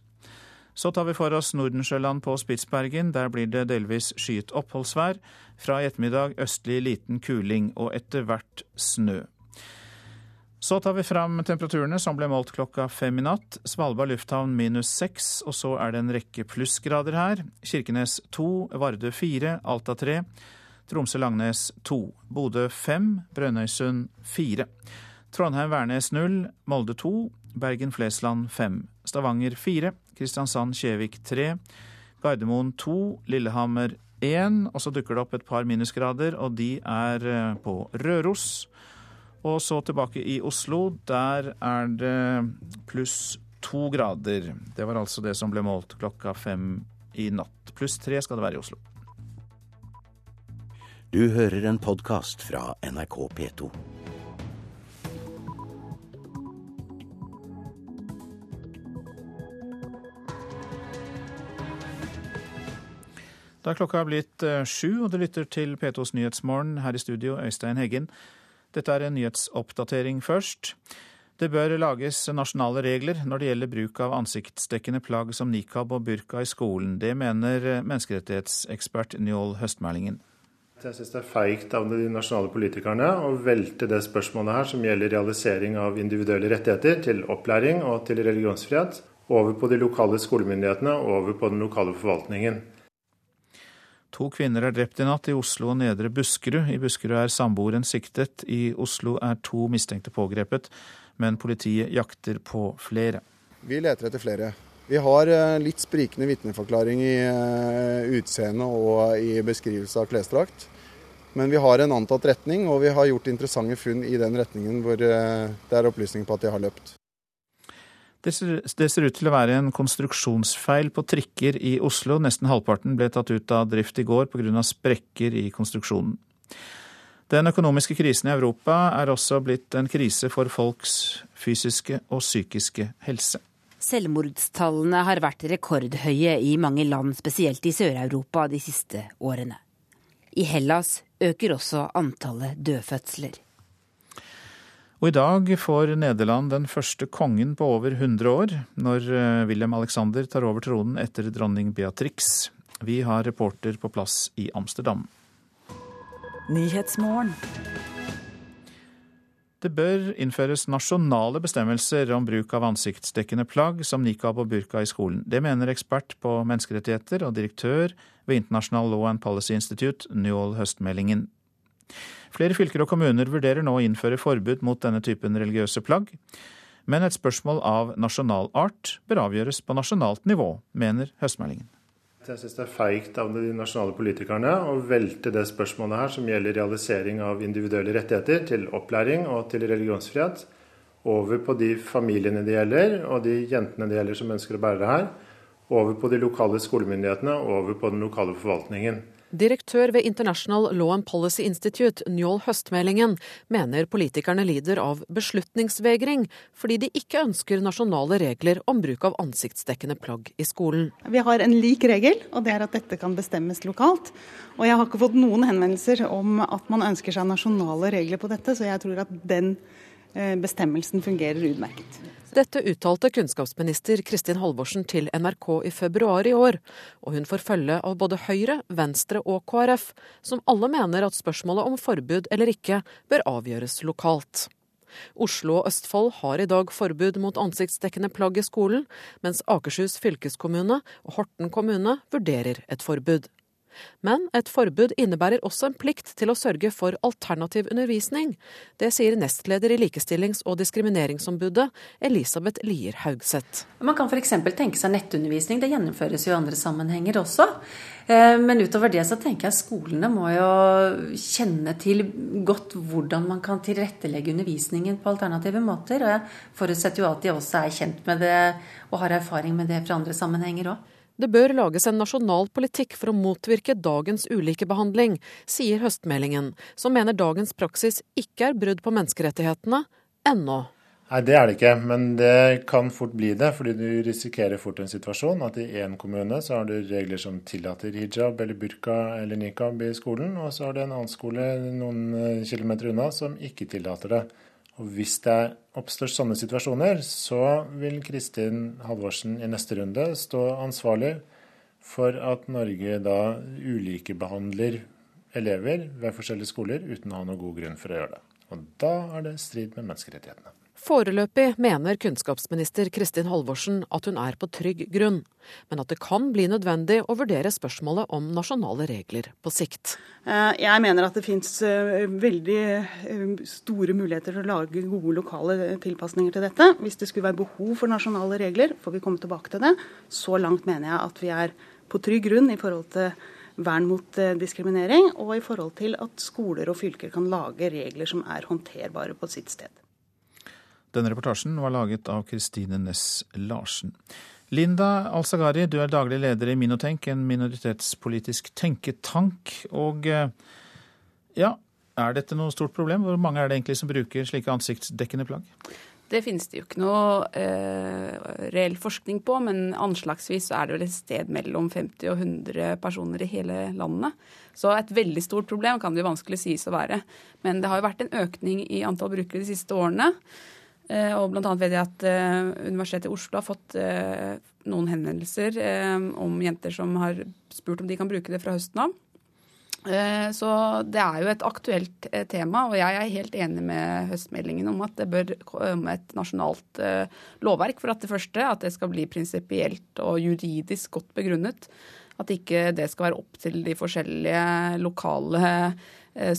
Så tar vi for oss Nordensjøland på Spitsbergen. Der blir det delvis skyet oppholdsvær. Fra i ettermiddag østlig liten kuling og etter hvert snø. Så tar vi fram temperaturene som ble målt klokka fem i natt. Svalbard lufthavn minus seks, og så er det en rekke plussgrader her. Kirkenes to, Vardø fire, Alta tre. Tromsø-Langnes to. Bodø fem, Brønnøysund fire. Trondheim-Værnes null, Molde to, Bergen-Flesland fem. Stavanger fire, Kristiansand-Kjevik tre, Gardermoen to, Lillehammer én. Og så dukker det opp et par minusgrader, og de er eh, på Røros. Og så tilbake i Oslo. Der er det pluss to grader. Det var altså det som ble målt klokka fem i natt. Pluss tre skal det være i Oslo. Du hører en podkast fra NRK P2. Da er klokka blitt eh, sju, og du lytter til P2s Nyhetsmorgen. Her i studio, Øystein Heggen. Dette er en nyhetsoppdatering først. Det bør lages nasjonale regler når det gjelder bruk av ansiktsdekkende plagg som nikab og burka i skolen. Det mener menneskerettighetsekspert Njål Høstmælingen. Jeg syns det er feigt av de nasjonale politikerne å velte det spørsmålet her, som gjelder realisering av individuelle rettigheter til opplæring og til religionsfrihet, over på de lokale skolemyndighetene og over på den lokale forvaltningen. To kvinner er drept i natt i Oslo og Nedre Buskerud. I Buskerud er samboeren siktet. I Oslo er to mistenkte pågrepet men politiet jakter på flere. Vi leter etter flere. Vi har eh, litt sprikende vitneforklaring i eh, utseende og i beskrivelse av klesdrakt. Men vi har en antatt retning, og vi har gjort interessante funn i den retningen hvor eh, det er opplysninger på at de har løpt. Det ser, det ser, ut til å være en konstruksjonsfeil på trikker i Oslo. Nesten halvparten ble tatt ut av drift i går pga. sprekker i konstruksjonen. Den økonomiske krisen i Europa er også blitt en krise for folks fysiske og psykiske helse. Selvmordstallene har vært rekordhøye i mange land, spesielt i Sør-Europa, de siste årene. I Hellas øker også antallet dødfødsler. Og i dag får Nederland den første kongen på over 100 år, når eh, Wilhelm Alexander tar over tronen etter dronning Beatrix. Vi har reporter på plass i Amsterdam. Det bør innføres nasjonale bestemmelser om bruk av ansiktsdekkende plagg som nikab og burka i skolen. Det mener ekspert på menneskerettigheter og direktør ved International Law and Policy Institute, Njål Høstmeldingen. Flere fylker og kommuner vurderer nå å innføre forbud mot denne typen religiøse plagg. Men et spørsmål av nasjonal art bør avgjøres på nasjonalt nivå, mener Høstmeldingen. Jeg syns det er feigt av de nasjonale politikerne å velte det spørsmålet her, som gjelder realisering av individuelle rettigheter til opplæring og til religionsfrihet, over på de familiene det gjelder, og de jentene det gjelder som ønsker å bære det her, over på de lokale skolemyndighetene og over på den lokale forvaltningen. Direktør ved International Law and Policy Institute, Njål Høstmeldingen, mener politikerne lider av beslutningsvegring fordi de ikke ønsker nasjonale regler om bruk av ansiktsdekkende plagg i skolen. Vi har en lik regel, og det er at dette kan bestemmes lokalt. Og jeg har ikke fått noen henvendelser om at man ønsker seg nasjonale regler på dette, så jeg tror at den eh, bestemmelsen fungerer utmerket. Dette uttalte kunnskapsminister Kristin Halvorsen til NRK i februar i år, og hun får følge av både Høyre, Venstre og KrF, som alle mener at spørsmålet om forbud eller ikke bør avgjøres lokalt. Oslo og Østfold har i dag forbud mot ansiktsdekkende plagg i skolen, mens Akershus fylkeskommune og Horten kommune vurderer et forbud. Men et forbud innebærer også en plikt til å sørge for alternativ undervisning. Det sier nestleder i Likestillings- og diskrimineringsombudet, Elisabeth Lier Haugseth. Man kan f.eks. tenke seg nettundervisning. Det gjennomføres jo i andre sammenhenger også. Eh, men utover det så tenker jeg skolene må jo kjenne til godt hvordan man kan tilrettelegge undervisningen på alternative måter. Og jeg forutsetter jo at de også er kjent med det og har erfaring med det fra andre sammenhenger òg. Det bør lages en nasjonal politikk for å motvirke dagens ulikebehandling, sier høstmeldingen, som mener dagens praksis ikke er brudd på menneskerettighetene ennå. Nei, Det er det ikke, men det kan fort bli det. fordi du risikerer fort en situasjon at i én kommune så har du regler som tillater hijab eller burka eller nikab i skolen, og så har du en annen skole noen kilometer unna som ikke tillater det. Og Hvis det oppstår sånne situasjoner, så vil Kristin Halvorsen i neste runde stå ansvarlig for at Norge da ulikebehandler elever ved forskjellige skoler uten å ha noen god grunn for å gjøre det. Og da er det strid med menneskerettighetene. Foreløpig mener kunnskapsminister Kristin Halvorsen at hun er på trygg grunn, men at det kan bli nødvendig å vurdere spørsmålet om nasjonale regler på sikt. Eh, jeg mener at det finnes eh, veldig eh, store muligheter til å lage gode lokale tilpasninger til dette. Hvis det skulle være behov for nasjonale regler, får vi komme tilbake til det. Så langt mener jeg at vi er på trygg grunn i forhold til vern mot diskriminering, og i forhold til at skoler og fylker kan lage regler som er håndterbare på sitt sted. Denne reportasjen var laget av Kristine Næss Larsen. Linda Alsagari, du er daglig leder i Minotenk, en minoritetspolitisk tenketank. Og eh, ja, er dette noe stort problem? Hvor mange er det egentlig som bruker slike ansiktsdekkende plagg? Det finnes det jo ikke noe eh, reell forskning på, men anslagsvis er det vel et sted mellom 50 og 100 personer i hele landet. Så et veldig stort problem kan det jo vanskelig sies å være. Men det har jo vært en økning i antall brukere de siste årene. Eh, og annet vet jeg at eh, Universitetet i Oslo har fått eh, noen henvendelser om jenter som har spurt om de kan bruke det fra høsten av. Så det er jo et aktuelt tema, og jeg er helt enig med høstmeldingen om at det bør komme et nasjonalt lovverk for at det første, at det skal bli prinsipielt og juridisk godt begrunnet. At ikke det skal være opp til de forskjellige lokale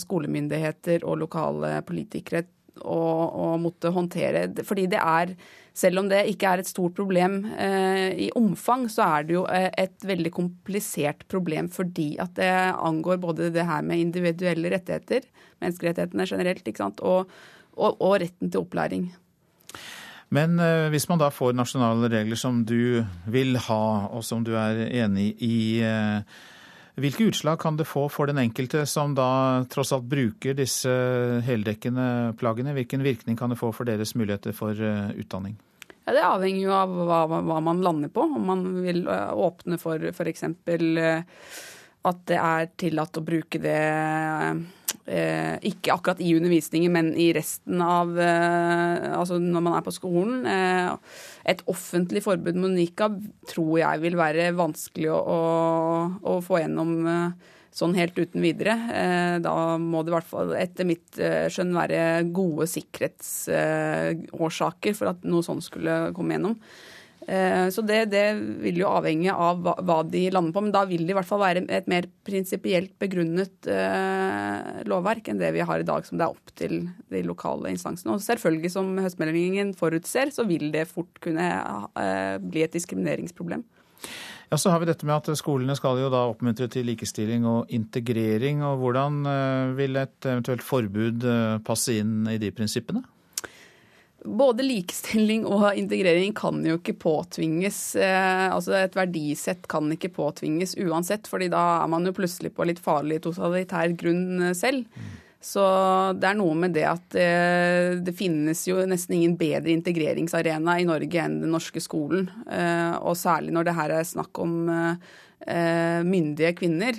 skolemyndigheter og lokale politikere å, å måtte håndtere. Fordi det er, selv om det ikke er et stort problem eh, i omfang, så er det jo eh, et veldig komplisert problem fordi at det angår både det her med individuelle rettigheter, menneskerettighetene generelt, og, og, og, retten til opplæring. Men eh, hvis man da får nasjonale regler som du vil ha, og som du er enig i, eh, hvilke utslag kan det få for den enkelte som da tross alt bruker disse heldekkende plaggene? Hvilken virkning kan det få for deres muligheter for eh, utdanning? Ja, Det avhenger jo av hva, hva, man lander på. Om man vil eh, åpne for f.eks. Eh, at det er tillatt å bruke det eh, ikke akkurat i undervisningen, men i resten av eh, Altså når man er på skolen. Eh, et offentlig forbud mot nikab tror jeg vil være vanskelig å, å, å få gjennom eh, sånn helt uten videre. Eh, da må det i hvert fall etter mitt eh, skjønn være gode sikkerhetsårsaker for at noe sånt skulle komme gjennom. Eh, så det, det, vil jo avhenge av hva, de lander på. Men da vil det i hvert fall være et mer prinsipielt begrunnet eh, lovverk enn det vi har i dag, som det er opp til de lokale instansene. Og selvfølgelig, som høstmeldingen forutser, så vil det fort kunne eh, bli et diskrimineringsproblem. Ja, Så har vi dette med at skolene skal jo da oppmuntre til likestilling og integrering. og Hvordan vil et eventuelt forbud passe inn i de prinsippene? Både likestilling og integrering kan jo ikke påtvinges. Eh, altså Et verdisett kan ikke påtvinges uansett, fordi da er man jo plutselig på litt farlig totalitær grunn eh, selv. Så det er noe med det at eh, det, finnes jo nesten ingen bedre integreringsarena i Norge enn den norske skolen. Og særlig når det her er snakk om myndige kvinner.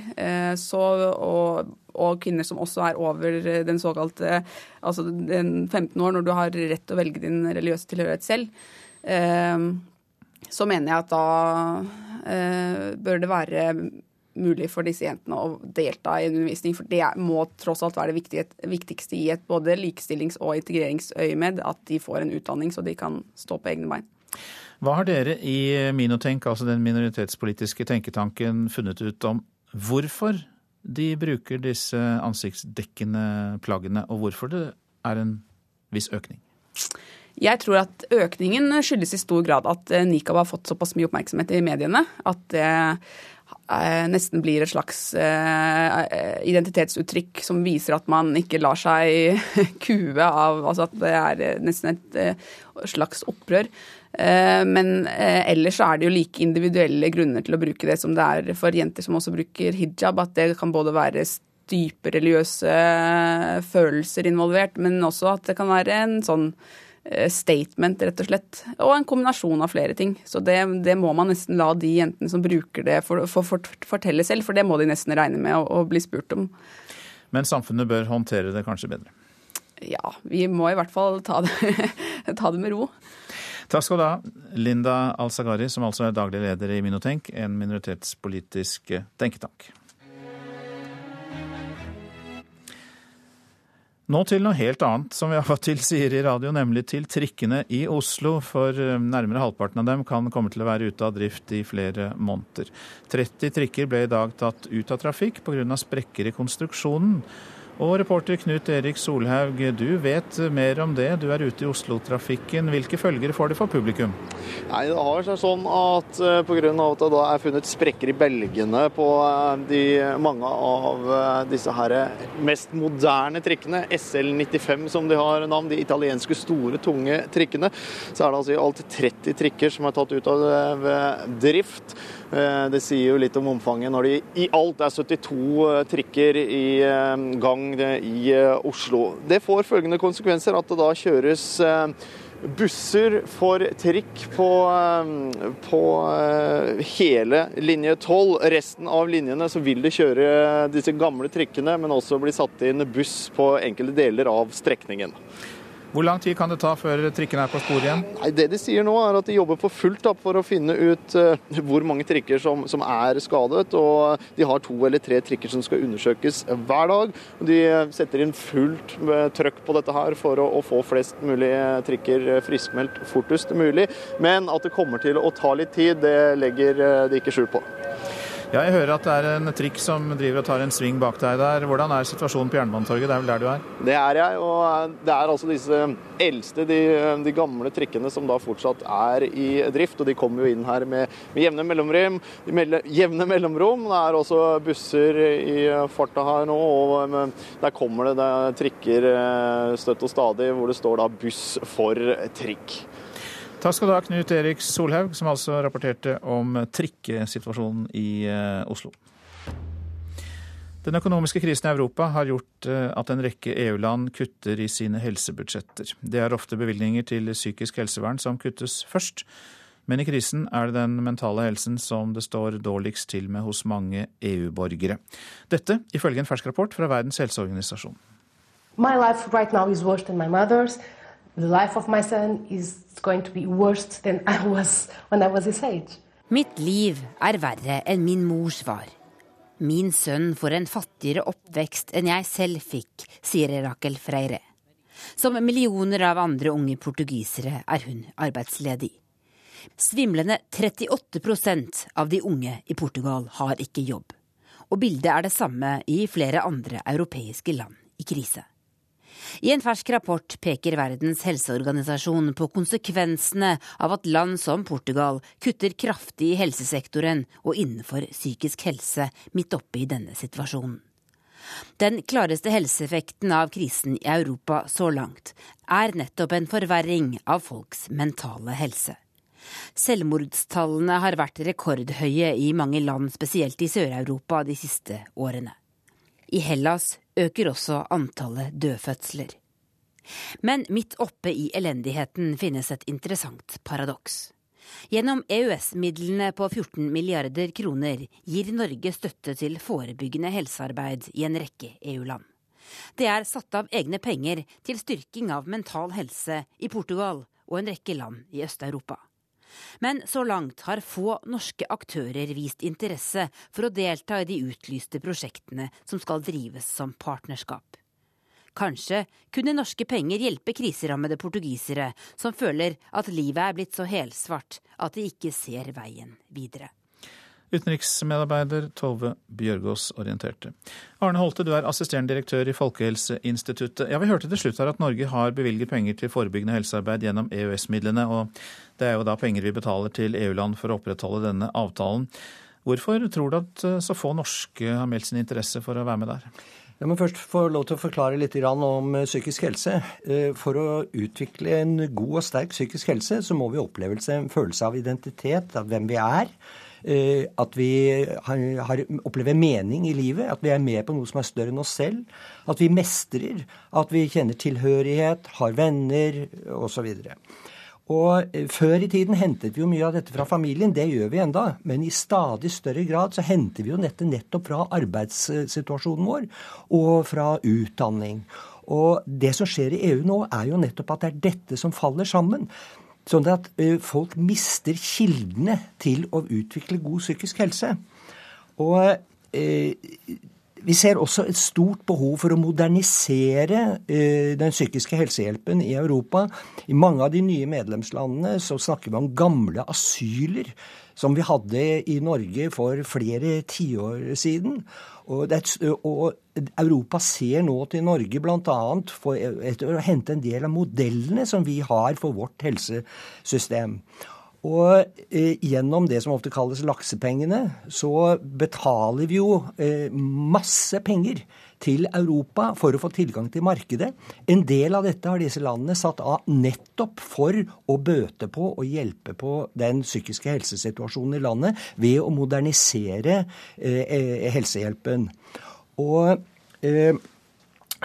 Så, og og kvinner som også er over den såkalte altså den 15 år, når du har rett til å velge din religiøse tilhørighet selv, ehm, så mener jeg at da eh, bør det være mulig for disse jentene å delta i en undervisning. For det må tross alt være det viktigste i et både likestillings- og integreringsøyemed, at de får en utdanning så de kan stå på egne bein. Hva har dere i Minotenk, altså den minoritetspolitiske tenketanken, funnet ut om hvorfor de bruker disse ansiktsdekkende plaggene, og hvorfor det er en viss økning? Jeg tror at økningen skyldes i stor grad at eh, nikab har fått såpass mye oppmerksomhet i mediene at det eh, nesten blir et slags eh, identitetsuttrykk som viser at man ikke lar seg *laughs* kue av Altså at det er nesten et slags opprør. Eh, men eh, ellers så er det jo like individuelle grunner til å bruke det som det er for jenter som også bruker hijab. At det kan både være dype religiøse eh, følelser involvert, men også at det kan være en sånn statement, rett og slett. Og en kombinasjon av flere ting. Så det, det må man nesten la de jentene som bruker det, for, for, for, fortelle selv, for det må de nesten regne med å, å bli spurt om. Men samfunnet bør håndtere det kanskje bedre? Ja, vi må i hvert fall ta det, *laughs* ta det med ro. Takk skal du ha, Linda Al-Sagari, som altså er daglig leder i Minotenk, en minoritetspolitisk tenketank. Nå til noe helt annet, som vi av og til sier i radio, nemlig til trikkene i Oslo. For eh, nærmere halvparten av dem kan komme til å være ute av drift i flere måneder. 30 trikker ble i dag tatt ut av trafikk pga. sprekker i konstruksjonen. Og reporter Knut Erik Solhaug, du vet mer om det. Du er ute i Oslo-trafikken. Hvilke følger får det for publikum? Nei, Det har seg sånn at uh, pga. at det da er funnet sprekker i belgene på eh, de, mange av uh, disse her mest moderne trikkene, SL95 som de har navn, de italienske store, tunge trikkene, så er det altså i alt 30 trikker som er tatt ut av drift. Eh, det sier jo litt om omfanget når det i alt er 72 eh, trikker i eh, gang i Oslo. Det får følgende konsekvenser at det da kjøres busser for trikk på, på, hele linje 12. Resten av linjene så vil det kjøre disse gamle trikkene, men også bli satt inn buss på enkelte deler av strekningen. Hvor lang tid kan det ta før trikken er på sporet igjen? Nei, det De sier nå er at de jobber for fullt da, for å finne ut uh, hvor mange trikker som, som, er skadet. og De har to eller tre trikker som skal undersøkes hver dag. De setter inn fullt trøkk på dette her for å, å få flest mulig trikker friskmeldt fortest mulig. Men at det kommer til å ta litt tid, det legger eh, de ikke skjul på. Ja, jeg hører at det er en trikk som driver og tar en sving bak deg der. Hvordan er situasjonen på Jernbanetorget? Det er vel der du er? Det er jeg, og det er altså disse eldste, de, de gamle trikkene som da fortsatt er i drift. Og de kommer jo inn her med, med jevne, mellomrom, jevne mellomrom. Det er også busser i farta her nå, og der kommer det, det trikker eh, støtt og stadig hvor det står da 'buss for trikk'. Takk skal du ha, Knut Erik Solhaug, som altså rapporterte om trikkesituasjonen i eh, Oslo. Den økonomiske krisen i Europa har gjort eh, at en rekke EU-land kutter i sine helsebudsjetter. Det er ofte bevilgninger til psykisk helsevern som kuttes først. Men i krisen er det den mentale helsen som det står dårligst til med hos mange EU-borgere. Dette ifølge en fersk rapport fra Verdens helseorganisasjon. My life right now is worse than my. The life of my son is going to be worse than I was when I was his age. Mitt liv er verre enn min mors var. Min sønn får en fattigere oppvekst enn jeg selv fikk, sier Rakel Freire. Som millioner av andre unge portugisere er hun arbeidsledig. Svimlende 38% av de unge i Portugal har ikke jobb. Og bildet er det samme i flere andre europeiske land i krise. I en fersk rapport peker Verdens helseorganisasjon på konsekvensene av at land som Portugal kutter kraftig i helsesektoren og innenfor psykisk helse midt oppe i denne situasjonen. Den klareste helseeffekten av krisen i Europa så langt er nettopp en forverring av folks mentale helse. Selvmordstallene har vært rekordhøye i mange land, spesielt i Sør-Europa, de siste årene. I Hellas øker også antallet dødfødsler. Men midt oppe i elendigheten finnes et interessant paradoks. Gjennom EØS-midlene på 14 milliarder kroner gir Norge støtte til forebyggende helsearbeid i en rekke EU-land. Det er satt av egne penger til styrking av mental helse i Portugal og en rekke land i Øst-Europa. Men så langt har få norske aktører vist interesse for å delta i de utlyste prosjektene som skal drives som partnerskap. Kanskje kunne norske penger hjelpe kriserammede portugisere som føler at livet er blitt så helsvart at de ikke ser veien videre. Utenriksmedarbeider Tove Bjørgaas orienterte. Arne Holte, du er assisterende direktør i Folkehelseinstituttet. Ja, Vi hørte til slutt her at Norge har bevilget penger til forebyggende helsearbeid gjennom EØS-midlene. og Det er jo da penger vi betaler til EU-land for å opprettholde denne avtalen. Hvorfor tror du at eh, så få norske har meldt sin interesse for å være med der? Jeg må først få lov til å forklare litt om eh, psykisk helse. Eh, for å utvikle en god og sterk psykisk helse, så må vi oppleve en følelse av identitet, av hvem vi er. Eh, at vi har, opplever mening i livet, at vi er med på noe som er større enn oss selv. At vi mestrer, at vi kjenner tilhørighet, har venner osv. Og eh, Før i tiden hentet vi jo mye av dette fra familien, det gjør vi enda. Men i stadig større grad så henter vi jo dette nettopp fra arbeidssituasjonen vår og fra utdanning. Og det som skjer i EU nå, er jo nettopp at det er dette som faller sammen. Sånn at folk mister kildene til å utvikle god psykisk helse. Og vi ser også et stort behov for å modernisere eh, den psykiske helsehjelpen i Europa. I mange av de nye medlemslandene så snakker vi om gamle asyler som vi hadde i Norge for flere tiår siden. Og, det, og, Europa ser nå til Norge bl.a. for å hente en del av modellene som vi har for vårt helsesystem. Og eh, gjennom det som ofte kalles laksepengene, så betaler vi jo eh, masse penger til Europa for å få tilgang til markedet. En del av dette har disse landene satt av nettopp for å bøte på og hjelpe på den psykiske helsesituasjonen i landet ved å modernisere eh, eh helsehjelpen. Og eh,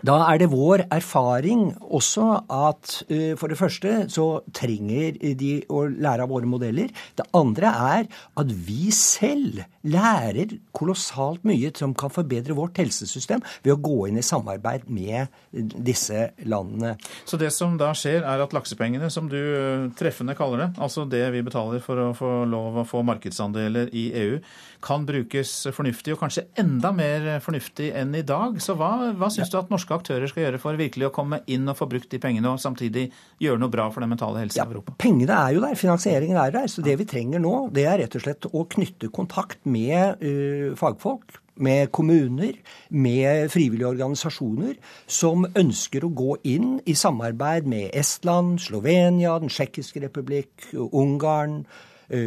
da er det vår erfaring også at uh, for det første så trenger de å lære av våre modeller. Det andre er at vi selv lærer kolossalt mye som kan forbedre vårt helsesystem ved å gå inn i samarbeid med disse landene. Så det som da skjer, er at laksepengene, som du eh, treffende kaller det, altså det vi betaler for å få lov å få markedsandeler i EU, kan brukes fornuftig, og kanskje enda mer fornuftig enn i dag. Så hva, hva syns ja. du at norske aktører skal gjøre for virkelig å komme inn og få brukt de pengene, og samtidig gjøre noe bra for den mentale helsen ja, i Europa? Pengene er jo der, finansieringen er der. Så det vi trenger nå, det er rett og slett å knytte kontakt med uh, fagfolk, med kommuner, med frivillige organisasjoner som ønsker å gå inn i samarbeid med Estland, Slovenia, Den tsjekkiske republikk, Ungarn,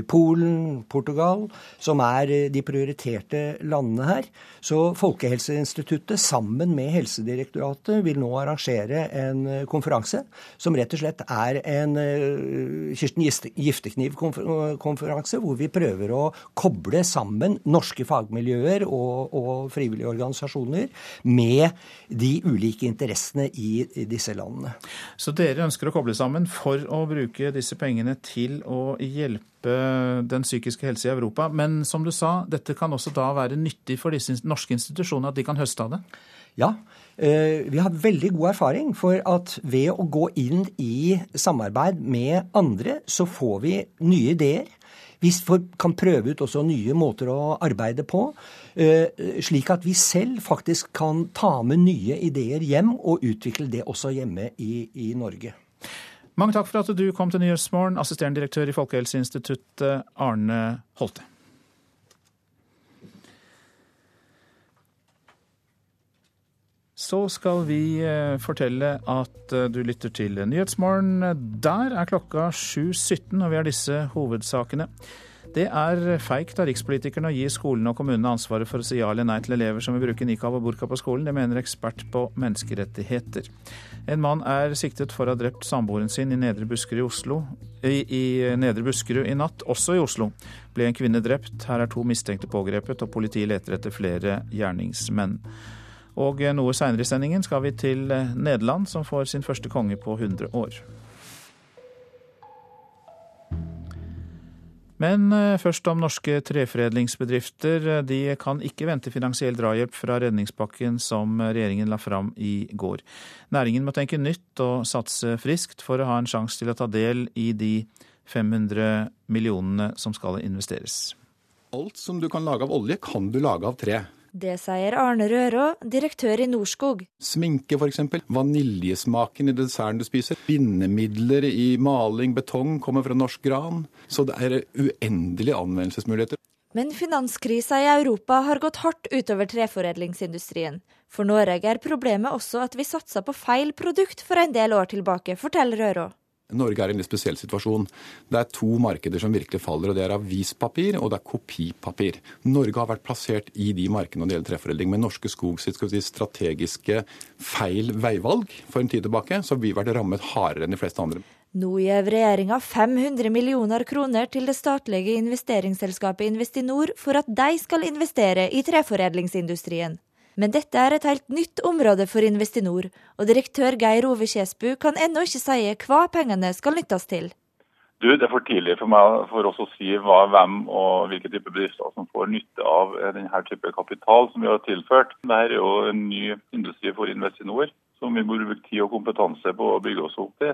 Polen, Portugal, som er eh, de prioriterte landene her. Så Folkehelseinstituttet sammen med Helsedirektoratet vil nå arrangere en eh, konferanse som rett og slett er en Kirsten Giftekniv-konferanse, hvor vi prøver å koble sammen norske fagmiljøer og, og frivillige organisasjoner med de ulike interessene i disse landene. Så dere ønsker å koble sammen for å bruke disse pengene til å hjelpe den psykiske helse i Europa. Men som du sa, dette kan også da være nyttig for disse norske institusjonene, at de kan høste av det? Ja, eh, vi har veldig god erfaring for at ved å gå inn i samarbeid med andre, så får vi nye ideer. Vi kan prøve ut også nye måter å arbeide på, eh, slik at vi selv faktisk kan ta med nye ideer hjem og utvikle det også hjemme i, i Norge. Mange takk for at du kom til Nyhetsmorgen, assisterende direktør i Folkehelseinstituttet, Arne Holte. Så skal vi eh, fortelle at eh, du lytter til Nyhetsmorgen. Der er klokka 7.17, og vi har disse hovedsakene. Det er feigt av rikspolitikerne å gi skolene og kommunene ansvaret for å si ja eller nei til elever som vil bruke nikab og burka på skolen. Det mener ekspert på menneskerettigheter. En mann er siktet for å ha drept samboeren sin i Nedre Buskerud i Oslo. I, i Nedre Buskerud i natt, også i Oslo, ble en kvinne drept. Her er to mistenkte pågrepet, og politiet leter etter flere gjerningsmenn. Og noe seinere i sendingen skal vi til Nederland, som får sin første konge på 100 år. Men eh, først om norske treforedlingsbedrifter. De kan ikke vente finansiell drahjelp fra redningspakken som regjeringen la fram i går. Næringen må tenke nytt og satse friskt for å ha en sjanse til å ta del i de 500 millionene som skal investeres. Alt som du kan lage av olje, kan du lage av tre. Det sier Arne Rørå, direktør i Norskog. Sminke f.eks. Vaniljesmaken i desserten du spiser. Bindemidler i maling, betong kommer fra norsk gran. Så det er uendelige anvendelsesmuligheter. Men finanskrisa i Europa har gått hardt utover treforedlingsindustrien. For Norge er problemet også at vi satsa på feil produkt for en del år tilbake, forteller Rørå. Norge er i en litt spesiell situasjon. Det er to markeder som virkelig faller, og det er avispapir og det er kopipapir. Norge har vært plassert i de markedene når det gjelder treforedling. Med Norske Skog sitt si, strategiske feil veivalg for en tid tilbake, så har vi vært rammet hardere enn de fleste andre. Nå gir regjeringa 500 millioner kroner til det statlige investeringsselskapet Investinor for at de skal investere i treforedlingsindustrien. Men dette er et helt nytt område for Investinor, og direktør Geir Ove Kjesbu kan ennå ikke si hva pengene skal nyttes til. Du, Det er for tidlig for meg for oss å si hva, hvem og hvilke type bedrifter som får nytte av denne type kapital som vi har tilført. Dette er jo en ny industri for Investinor som vi må bruke tid og kompetanse på å bygge oss opp til.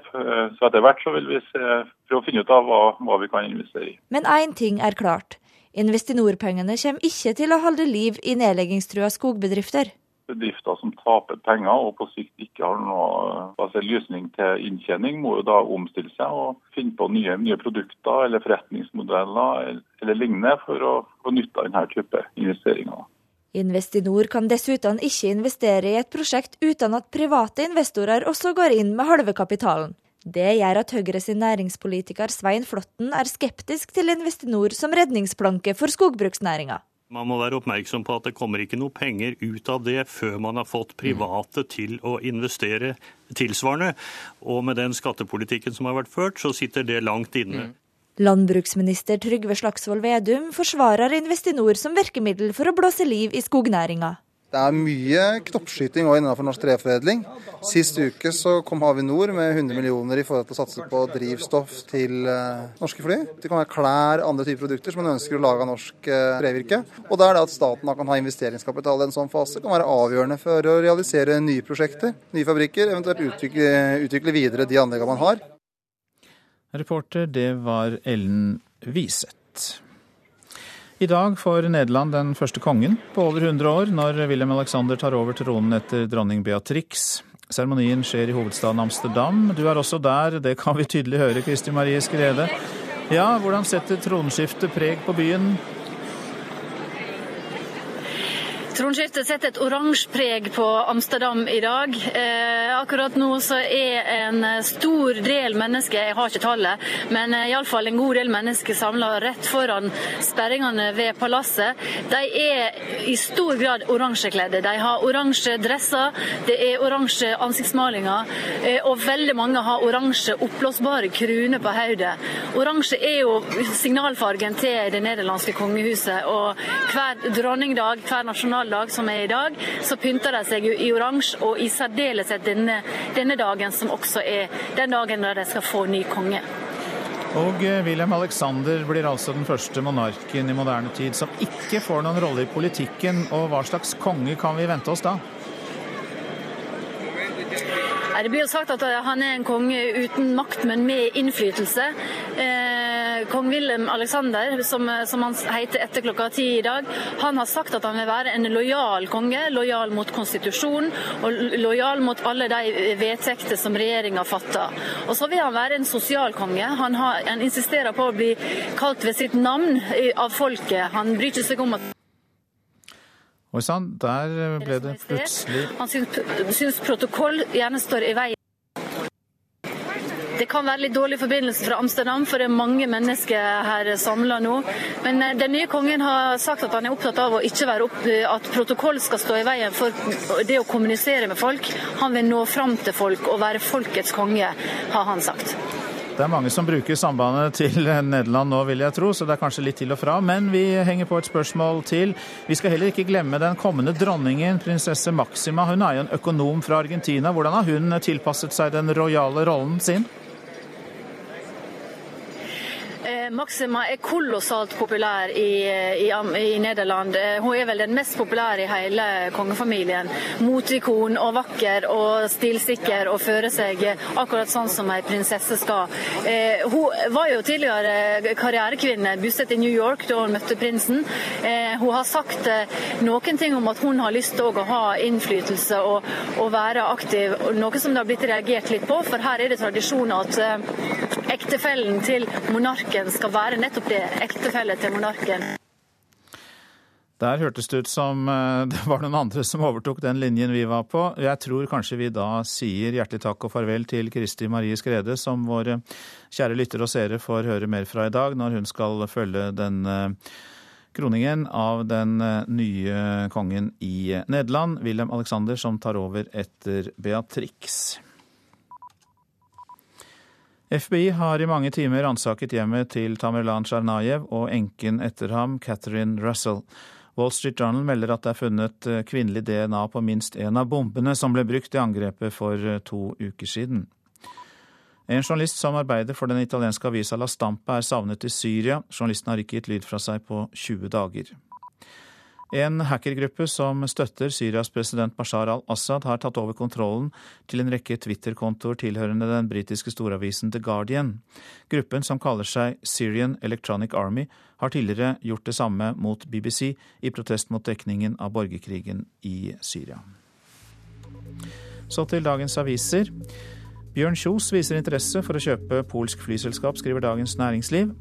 Så etter hvert så vil vi se, prøve å finne ut av hva, hva vi kan investere i. Men én ting er klart. Investinor-pengene kommer ikke til å holde liv i nedleggingstrua skogbedrifter. Bedrifter som taper penger og på sikt ikke har noe altså, lysning til inntjening, må jo da omstille seg og finne på nye, nye produkter eller forretningsmodeller eller, eller lignende for å få nytte av denne type investeringer. Investinor kan dessuten ikke investere i et prosjekt uten at private investorer også går inn med halve kapitalen. Det gjør at Høyre sin næringspolitiker Svein Flåtten er skeptisk til Investinor som redningsplanke for skogbruksnæringa. Man må være oppmerksom på at det kommer ikke noe penger ut av det før man har fått private til å investere tilsvarende. Og med den skattepolitikken som har vært ført, så sitter det langt inne. Mm. Landbruksminister Trygve Slagsvold Vedum forsvarer Investinor som virkemiddel for å blåse liv i skognæringa. Det er mye knoppskyting innenfor norsk treforedling. Sist uke så kom Avinor med 100 millioner i forhold til å satse på drivstoff til uh, norske fly. Det kan være klær, andre typer produkter som man ønsker å lage av norsk uh, trevirke. Og det er det at staten kan ha investeringskapital i en sånn fase, kan være avgjørende for å realisere nye prosjekter, nye fabrikker, eventuelt utvikle, utvikle videre de anleggene man har. Reporter, det var Ellen Wiseth. I dag får Nederland den første kongen på over 100 år, når William Alexander tar over tronen etter dronning Beatrix. Seremonien skjer i hovedstaden Amsterdam. Du er også der, det kan vi tydelig høre, Kristi Marie Skrede. Ja, hvordan setter tronskiftet preg på byen? Tronskiftet setter et oransje preg på Amsterdam i dag. Eh, akkurat nå så er en stor del mennesker, jeg har ikke tallet, men eh, iallfall en god del mennesker samla rett foran sperringene ved palasset. De er i stor grad oransjekledde. De har oransje dresser, det er oransje ansiktsmalinger, eh, og veldig mange har oransje oppblåsbare kruner på hodet. Oransje er jo signalfargen til det nederlandske kongehuset, og hver dronningdag, hver nasjonal nasjonaldag som er i dag, så pynter de seg i oransje, og i særdeleshet denne, denne dagen, som også er den dagen da de skal få ny konge. Og William Wilhelm Alexander blir altså den første monarken i moderne tid som ikke får noen rolle i politikken. Og hva slags konge kan vi vente oss da? Det blir jo sagt at han er en konge uten makt, men med innflytelse. Eh, kong Wilhelm Alexander, som, som, han heter etter klokka ti i dag, han har sagt at han vil være en lojal konge. Lojal mot konstitusjonen og lojal mot alle de vedtekter som regjeringa fatter. Og så vil han være en sosial konge. Han, har, han insisterer på å bli kalt ved sitt navn av folket. Han bryr ikke seg om at Oi sann, der ble det plutselig Han syns, protokoll gjerne står i veien. Det kan være litt dårlig forbindelse fra Amsterdam, for det er mange mennesker her samla nå. Men eh, den nye kongen har sagt at han er opptatt av å ikke være opp, at protokoll skal stå i veien for det å kommunisere med folk. Han vil nå fram til folk og være folkets konge, har han sagt. Det er mange som bruker sambandet til Nederland nå, vil jeg tro, så det er kanskje litt til og fra. Men vi henger på et spørsmål til. Vi skal heller ikke glemme den kommende dronningen, prinsesse Maxima. Hun er jo en økonom fra Argentina. Hvordan har hun tilpasset seg den rojale rollen sin? Maxima er kolossalt populær i, i, i, Nederland. Hun er vel den mest populære i hele kongefamilien. Moteikon og vakker og stilsikker og fører seg akkurat sånn som ei prinsesse skal. Eh, hun var jo tidligere karrierekvinne, bosatt i New York da hun møtte prinsen. Eh, hun har sagt eh, noen ting om at hun har lyst til å ha innflytelse og, og, være aktiv, noe som det har blitt reagert litt på. For her er det tradisjon at eh, ektefellen til monarken skal skal være nettopp det, ektefelle til monarken. Der hørtes det ut som eh, *laughs* det var noen andre som overtok den linjen vi var på. Jeg tror kanskje vi da sier hjertelig takk og farvel til Kristi Marie Skrede, som våre kjære lyttere og seere får høre mer fra i dag, når hun skal følge den eh, kroningen av den eh, nye kongen i Nederland, Wilhelm Alexander, som tar over etter Beatrix. FBI har i mange timer ransaket hjemmet til Tamerlan Tsjarnajev og enken etter ham, Catherine Russell. Wall Street Journal melder at det er funnet eh, kvinnelig DNA på minst en av bombene som ble brukt i angrepet for eh, to uker siden. En journalist som arbeider for den italienske avisa La Stampa er savnet i Syria. Journalisten har ikke gitt lyd fra seg på 20 dager. En hackergruppe som støtter Syrias president Bashar al-Assad, har tatt over kontrollen til en rekke Twitter-kontoer tilhørende den britiske storavisen The Guardian. Gruppen, som kaller seg Syrian Electronic Army, har tidligere gjort det samme mot BBC i protest mot dekningen av borgerkrigen i Syria. Så til dagens aviser. Bjørn Kjos viser interesse for å kjøpe polsk flyselskap, skriver Dagens Næringsliv.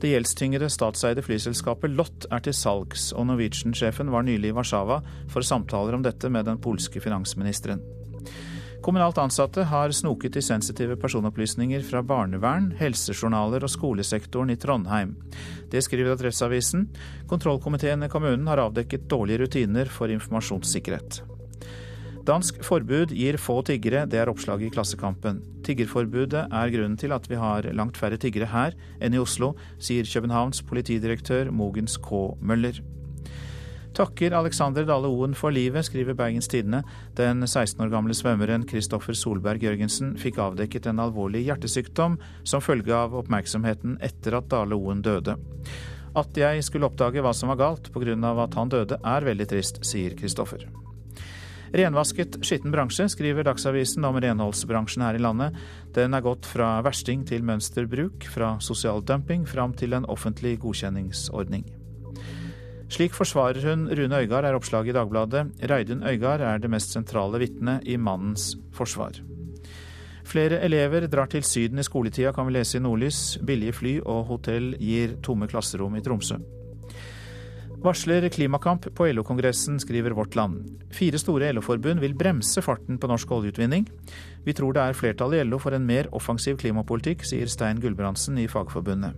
Det gjeldstyngede statseide flyselskapet Lott er til salgs, og Norwegian-sjefen var nylig i Warszawa for samtaler om dette med den polske finansministeren. Kommunalt ansatte har snoket i sensitive personopplysninger fra barnevern, helsejournaler og skolesektoren i Trondheim. Det skriver Adresseavisen. Kontrollkomiteen i kommunen har avdekket dårlige rutiner for informasjonssikkerhet. Dansk forbud gir få tiggere, det er oppslaget i Klassekampen. Tiggerforbudet er grunnen til at vi har langt færre tiggere her enn i Oslo, sier Københavns politidirektør Mogens K. Møller. Takker Alexander Dale Oen for livet, skriver Bergens Tidende. Den 16 år gamle svømmeren Kristoffer Solberg Jørgensen fikk avdekket en alvorlig hjertesykdom som følge av oppmerksomheten etter at Dale Oen døde. At jeg skulle oppdage hva som var galt pga. at han døde er veldig trist, sier Kristoffer. Renvasket skitten bransje, skriver Dagsavisen om renholdsbransjen her i landet. Den er gått fra versting til mønsterbruk, fra sosial dumping fram til en offentlig godkjenningsordning. Slik forsvarer hun Rune Øygard, er oppslaget i Dagbladet. Reidun Øygard er det mest sentrale vitnet i mannens forsvar. Flere elever drar til Syden i skoletida, kan vi lese i Nordlys. Billige fly og hotell gir tomme klasserom i Tromsø. Varsler klimakamp på LO-kongressen, skriver Vårt Land. Fire store LO-forbund vil bremse farten på norsk oljeutvinning. Vi tror det er flertall i LO for en mer offensiv klimapolitikk, sier Stein Gulbrandsen i Fagforbundet.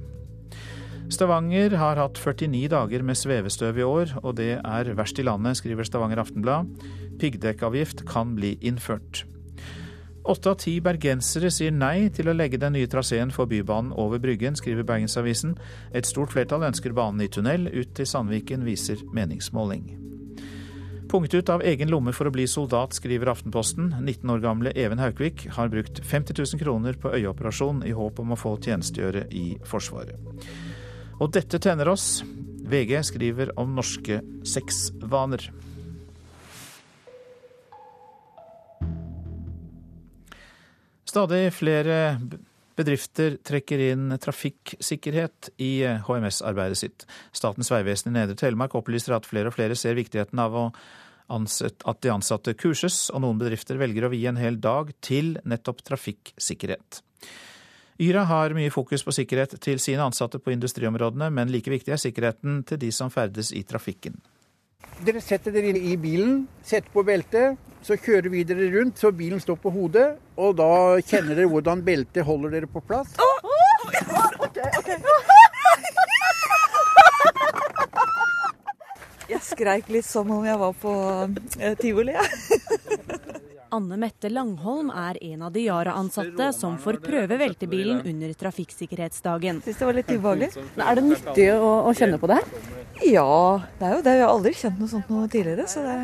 Stavanger har hatt 49 dager med svevestøv i år, og det er verst i landet, skriver Stavanger Aftenblad. Piggdekkavgift kan bli innført. Åtte av ti bergensere sier nei til å legge den nye traseen for Bybanen over Bryggen, skriver Bergensavisen. Et stort flertall ønsker banen i tunnel ut til Sandviken, viser meningsmåling. Punkt ut av egen lomme for å bli soldat, skriver Aftenposten. 19 år gamle Even Haukvik har brukt 50 000 kroner på øyeoperasjon i håp om å få tjenestegjøre i Forsvaret. Og dette tenner oss. VG skriver om norske sexvaner. Stadig flere bedrifter trekker inn trafikksikkerhet i HMS-arbeidet sitt. Statens vegvesen i Nedre Telemark opplyser at flere og flere ser viktigheten av at de ansatte kurses, og noen bedrifter velger å vie en hel dag til nettopp trafikksikkerhet. Yra har mye fokus på sikkerhet til sine ansatte på industriområdene, men like viktig er sikkerheten til de som ferdes i trafikken. Dere setter dere inn i bilen, setter på beltet, så kjører vi dere rundt så bilen står på hodet. Og da kjenner dere hvordan beltet holder dere på plass. Jeg skreik litt som om jeg var på eh, tivoli, jeg. Anne Mette Langholm er en av de Yara-ansatte som får prøve veltebilen under trafikksikkerhetsdagen. Syns det var litt ubehagelig. Er det nyttig å, å, kjenne på det her? Ja, det er jo det. Jeg har aldri kjent noe sånt noe tidligere, så det,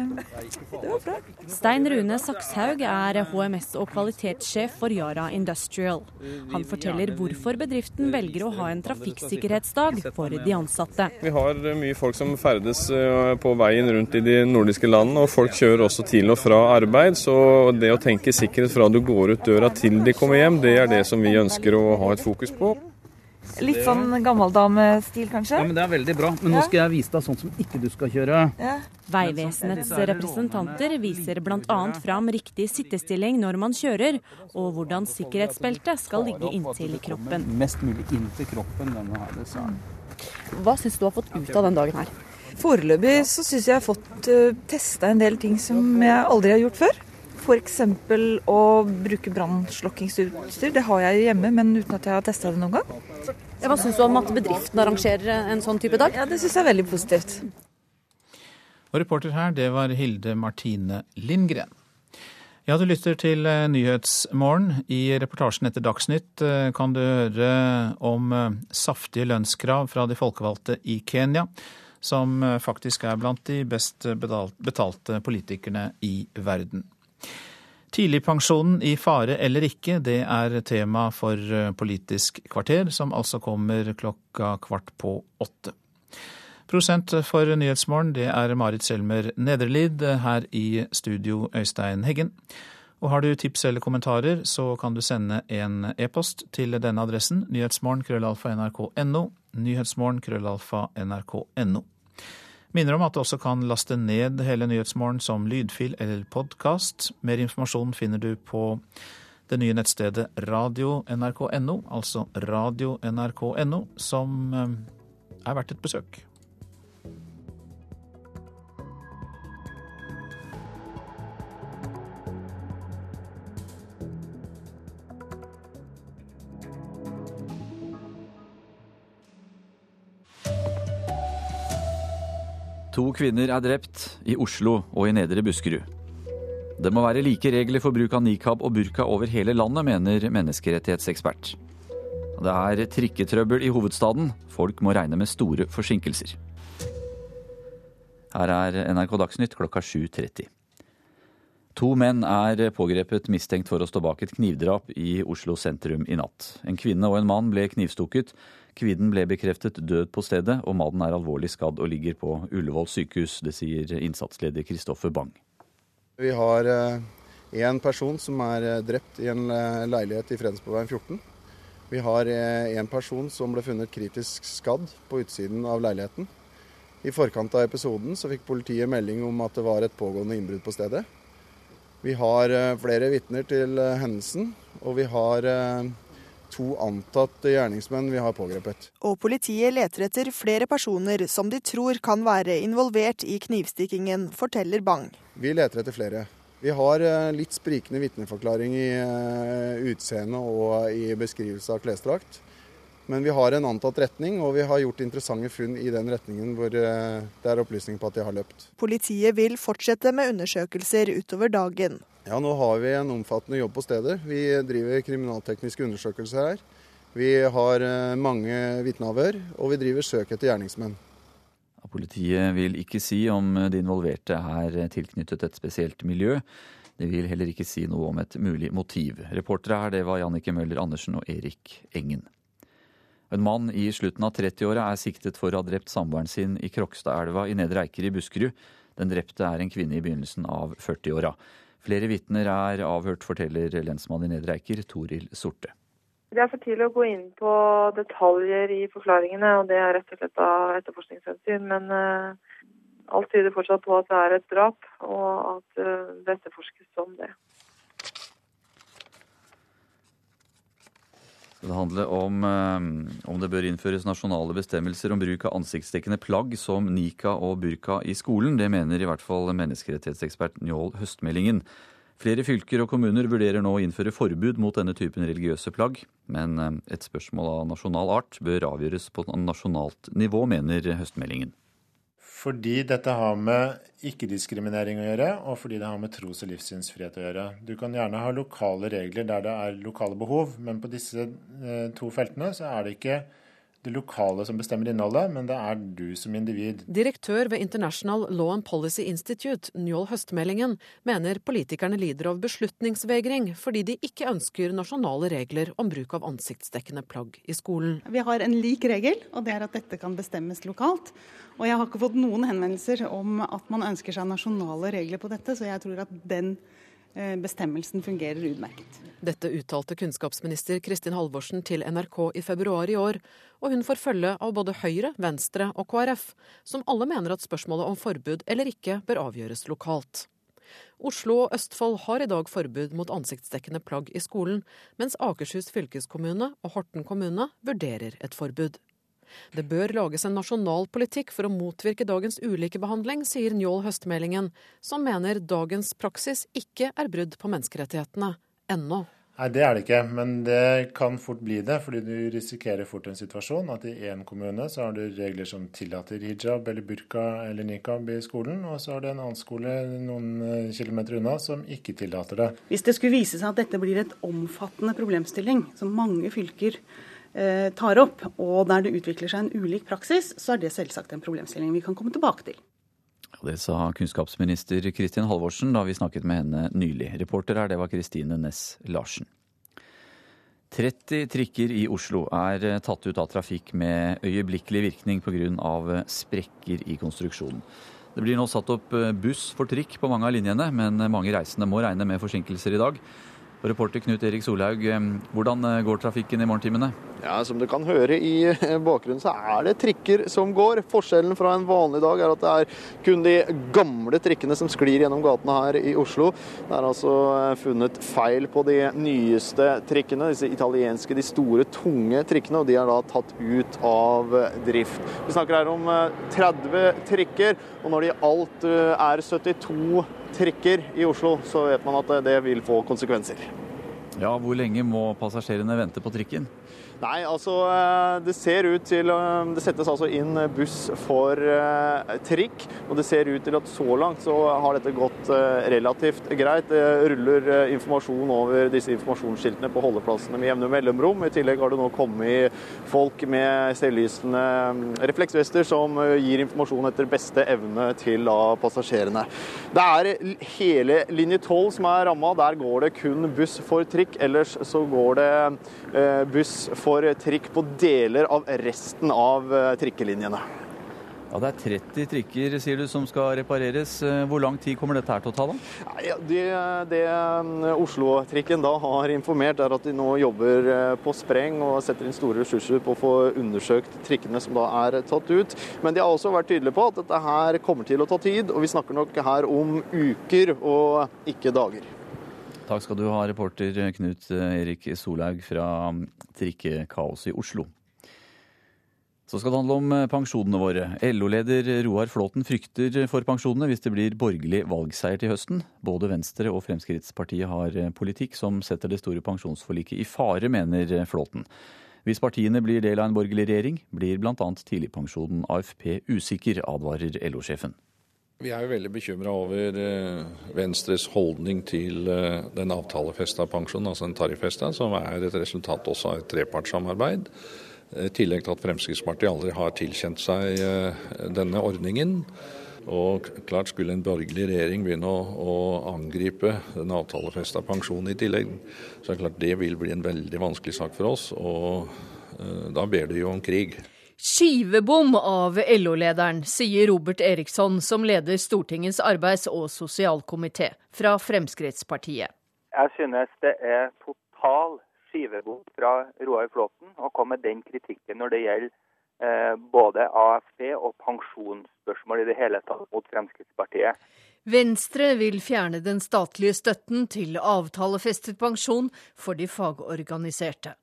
det var bra. Stein Rune Sakshaug er HMS- og kvalitetssjef for Yara Industrial. Han forteller hvorfor bedriften velger å ha en trafikksikkerhetsdag for de ansatte. Vi har mye folk som ferdes eh, på veien rundt i de nordiske landene, og folk kjører også til og fra arbeid. så og det å tenke sikkerhet fra du går ut døra til de kommer hjem, det er det som vi ønsker å ha et fokus på. Litt sånn gammeldamestil, kanskje? Ja, men Det er veldig bra. Men nå skal jeg vise deg sånn som ikke du skal kjøre. Ja. Vegvesenets representanter viser bl.a. fram riktig sittestilling når man kjører, og hvordan sikkerhetsbeltet skal ligge inntil kroppen. Mest mulig inntil kroppen. denne her, Hva syns du har fått ut av den dagen her? Foreløpig så syns jeg jeg har fått eh, testa en del ting som jeg aldri har gjort før. F.eks. å bruke brannslokkingsutstyr. Det har jeg hjemme, men uten at jeg har testa det noen gang. Hva syns du om at bedriften arrangerer en sånn type dag? Ja, Det syns jeg er veldig positivt. Og reporter her, det var Hilde Martine Lindgren. Ja, du lytter til eh, Nyhetsmorgen. I reportasjen etter Dagsnytt eh, kan du høre om eh, saftige lønnskrav fra de folkevalgte i Kenya, som faktisk er blant de best betalte politikerne i verden. Tidligpensjonen i fare eller ikke, det er tema for eh, Politisk kvarter, som altså kommer klokka kvart på åtte. Prosent for Nyhetsmorgen, det er Marit Selmer Nederlid. Her i studio, Øystein Heggen. Og har du tips eller kommentarer, så kan du sende en e-post til denne adressen nyhetsmorgen krøllalfa nrk.no. Nyhetsmorgen krøllalfa nrk.no. Minner om at du også kan laste ned hele Nyhetsmorgen som lydfil eller podkast. Mer informasjon finner du på det nye nettstedet radio.nrk.no, altså radio.nrk.no, som eh, er verdt et besøk. To kvinner er drept i Oslo og i Nedre Buskerud. Det må være like regler for bruk av nikab og burka over hele landet, mener menneskerettighetsekspert. Det er trikketrøbbel i hovedstaden. Folk må regne med store forsinkelser. Her er NRK Dagsnytt klokka 7.30. To menn er pågrepet mistenkt for å stå bak et knivdrap i Oslo sentrum i natt. En kvinne og en mann ble knivstukket. Kvinnen ble bekreftet død på stedet, og mannen er alvorlig skadd og ligger på Ullevål sykehus. Det sier innsatsleder Kristoffer Bang. Vi har én person som er drept i en leilighet i Fredensborgveien 14. Vi har en person som ble funnet kritisk skadd på utsiden av leiligheten. I forkant av episoden så fikk politiet melding om at det var et pågående innbrudd på stedet. Vi har flere vitner til hendelsen, og vi har to antatte gjerningsmenn vi har pågrepet. Og politiet leter etter flere personer som de tror kan være involvert i knivstikkingen, forteller Bang. Vi leter etter flere. Vi har litt sprikende vitneforklaring i utseende og i beskrivelse av klesdrakt. Men vi har en antatt retning, og vi har gjort interessante funn i den retningen hvor det er opplysning på at de har løpt. Politiet vil fortsette med undersøkelser utover dagen. Ja, nå har vi en omfattende jobb på stedet. Vi driver kriminaltekniske undersøkelser her. Vi har mange vitneavhør, og vi driver søk etter gjerningsmenn. Politiet vil ikke si om de involverte er tilknyttet et spesielt miljø. De vil heller ikke si noe om et mulig motiv. Reportere her, det var Jannike Møller Andersen og Erik Engen. En mann i slutten av 30-åra er siktet for å ha drept samboeren sin i Krokstadelva i Nedre Eiker i Buskerud. Den drepte er en kvinne i begynnelsen av 40-åra. Flere vitner er avhørt, forteller lensmann i Nedre Eiker, Toril Sorte. Det er for tidlig å gå inn på detaljer i forklaringene, og det er rett og slett av etterforskningshensyn. Men uh, alt tyder fortsatt på at det er et drap, og at uh, det etterforskes som det. Det handler om om det bør innføres nasjonale bestemmelser om bruk av ansiktsdekkende plagg som nika og burka i skolen. Det mener i hvert fall menneskerettighetsekspert Njål Høstmeldingen. Flere fylker og kommuner vurderer nå å innføre forbud mot denne typen religiøse plagg. Men et spørsmål av nasjonal art bør avgjøres på nasjonalt nivå, mener Høstmeldingen. Fordi dette har med ikke-diskriminering å gjøre, og fordi det har med tros- og livssynsfrihet å gjøre. Du kan gjerne ha lokale regler der det er lokale behov, men på disse eh, to feltene så er det ikke det lokale som bestemmer innholdet, men det er du som individ. Direktør ved International Law and Policy Institute, Njål Høstmeldingen, mener politikerne lider av beslutningsvegring fordi de ikke ønsker nasjonale regler om bruk av ansiktsdekkende plagg i skolen. Vi har en lik regel, og det er at dette kan bestemmes lokalt. Og jeg har ikke fått noen henvendelser om at man ønsker seg nasjonale regler på dette, så jeg tror at den bestemmelsen fungerer utmerket. Dette uttalte kunnskapsminister Kristin Halvorsen til NRK i februar i år, og hun får følge av både Høyre, Venstre og KrF, som alle mener at spørsmålet om forbud eller ikke bør avgjøres lokalt. Oslo og Østfold har i dag forbud mot ansiktsdekkende plagg i skolen, mens Akershus fylkeskommune og Horten kommune vurderer et forbud. Det bør lages en nasjonal politikk for å motvirke dagens ulikebehandling, sier Njål Høstmeldingen, som mener dagens praksis ikke er brudd på menneskerettighetene. Ennå. Nei, det er det ikke, men det kan fort bli det. Fordi du risikerer fort en situasjon at i én kommune så har du regler som tillater hijab eller burka eller nikab i skolen, og så har du en annen skole noen kilometer unna som ikke tillater det. Hvis det skulle vise seg at dette blir et omfattende problemstilling, som mange fylker tar opp, og der det utvikler seg en ulik praksis, så er det selvsagt en problemstilling vi kan komme tilbake til. Det sa kunnskapsminister Kristin Halvorsen da vi snakket med henne nylig. Reporter her, det var Kristine Næss Larsen. 30 trikker i Oslo er eh, tatt ut av trafikk med øyeblikkelig virkning pga. Eh, sprekker i konstruksjonen. Det blir nå satt opp eh, buss for trikk på mange av linjene, men mange reisende må regne med forsinkelser i dag. Og reporter Knut Erik Solhaug, hvordan går trafikken i morgentimene? Ja, Som du kan høre i bakgrunnen, så er det trikker som går. Forskjellen fra en vanlig dag er at det er kun de gamle trikkene som sklir gjennom gatene her i Oslo. Det er altså funnet feil på de nyeste trikkene, disse italienske, de store, tunge trikkene. Og de er da tatt ut av drift. Vi snakker her om 30 trikker, og når de alt er 72 trikker i Oslo, så vet man at det vil få konsekvenser. Ja, Hvor lenge må passasjerene vente på trikken? Nei, altså eh, det ser ut til eh, Det settes altså inn buss for uh, trikk. Og det ser ut til at så langt så har dette gått relativt greit. Det ruller informasjon over disse informasjonsskiltene på holdeplassene med jevne mellomrom. I tillegg har det nå kommet folk med selvlysende refleksvester som gir informasjon etter beste evne til passasjerene. Det er hele linje 12 som er ramma. Der går det kun buss for trikk. Ellers så går det buss for trikk på deler av resten av eh, trikkelinjene. Ja, Det er 30 trikker sier du, som skal repareres. Eh, hvor lang tid kommer dette her til å ta? da? Ja, det, det eh, Oslo-trikken da har informert, er at de nå jobber på spreng og setter inn store ressurser på å få undersøkt trikkene som da er tatt ut. Men de har også vært tydelige på at dette her kommer til å ta tid, og vi snakker nok her om uker og ikke dager. Takk skal du ha, reporter Knut Erik Solhaug fra Trikkekaoset i Oslo. Så skal det handle om pensjonene våre. LO-leder Roar Flåten frykter for pensjonene hvis det blir borgerlig valgseier til høsten. Både Venstre og Fremskrittspartiet har politikk som setter det store pensjonsforliket i fare, mener Flåten. Hvis partiene blir del av en borgerlig regjering, blir bl.a. tidligpensjonen AFP usikker, advarer LO-sjefen. Vi er jo veldig bekymra over eh, Venstres holdning til eh, den avtalefesta pensjonen, altså den tariffesta, som er et resultat også av et trepartssamarbeid. I tillegg til at Fremskrittspartiet aldri har tilkjent seg eh, denne ordningen. Og klart Skulle en borgerlig regjering begynne å, å angripe den avtalefesta pensjonen i tillegg, så er det klart det vil bli en veldig vanskelig sak for oss. Og da ber det jo om krig. Skivebom av LO-lederen, sier Robert Eriksson, som leder Stortingets arbeids- og sosialkomité fra Fremskrittspartiet. Jeg synes det er total skivebom fra Roar Flåten å komme med den kritikken når det gjelder eh, både AFP og pensjonsspørsmål i det hele tatt mot Fremskrittspartiet. Venstre vil fjerne den statlige støtten til avtalefestet pensjon for de fagorganiserte.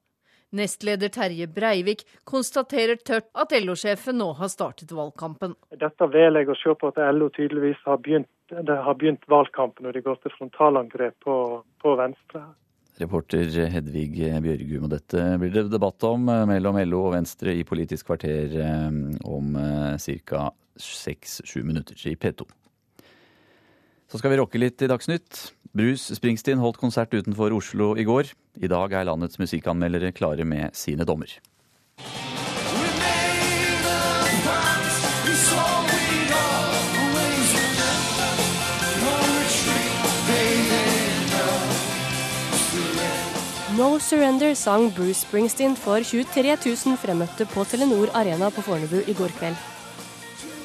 Nestleder Terje Breivik konstaterer tørt at LO-sjefen nå har startet valgkampen. Dette velger jeg å se på at LO tydeligvis har begynt, har begynt valgkampen og de går til frontalangrep på, på Venstre. Reporter Hedvig Bjørgum, og dette blir det debatt om eh, mellom LO og Venstre i Politisk kvarter eh, om eh, ca. seks-sju minutter i P2. Så skal vi rocke litt i Dagsnytt. Bruce Springsteen holdt konsert utenfor Oslo i går. I dag er landets musikkanmeldere klare med sine dommer. No Surrender sang Bruce Springsteen for 23 000 fremmøtte på Telenor Arena på Fornebu i går kveld.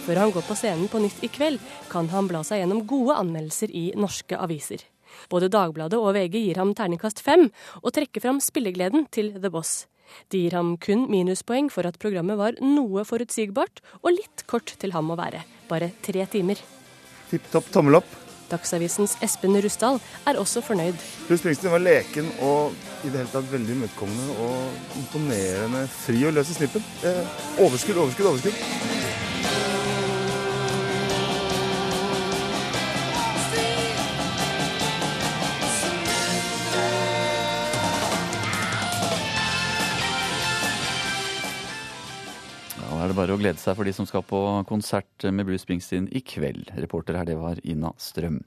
Før han går på scenen på nytt i kveld, kan han bla seg gjennom gode anmeldelser i norske aviser. Både Dagbladet og VG gir ham terningkast fem, og trekker fram spillegleden til The Boss. De gir ham kun minuspoeng for at programmet var noe forutsigbart og litt kort til ham å være. Bare tre timer. Tipp topp tommel opp. Dagsavisens Espen Rusdal er også fornøyd. Bruce Springsteen var leken og i det hele tatt veldig imøtekommende og imponerende fri og løs i snippen. Eh, overskudd, overskudd, overskudd. Er det bare å glede seg for de som skal på konsert med Bruce Springsteen i kveld. Reporter her, det var Ina Strøm.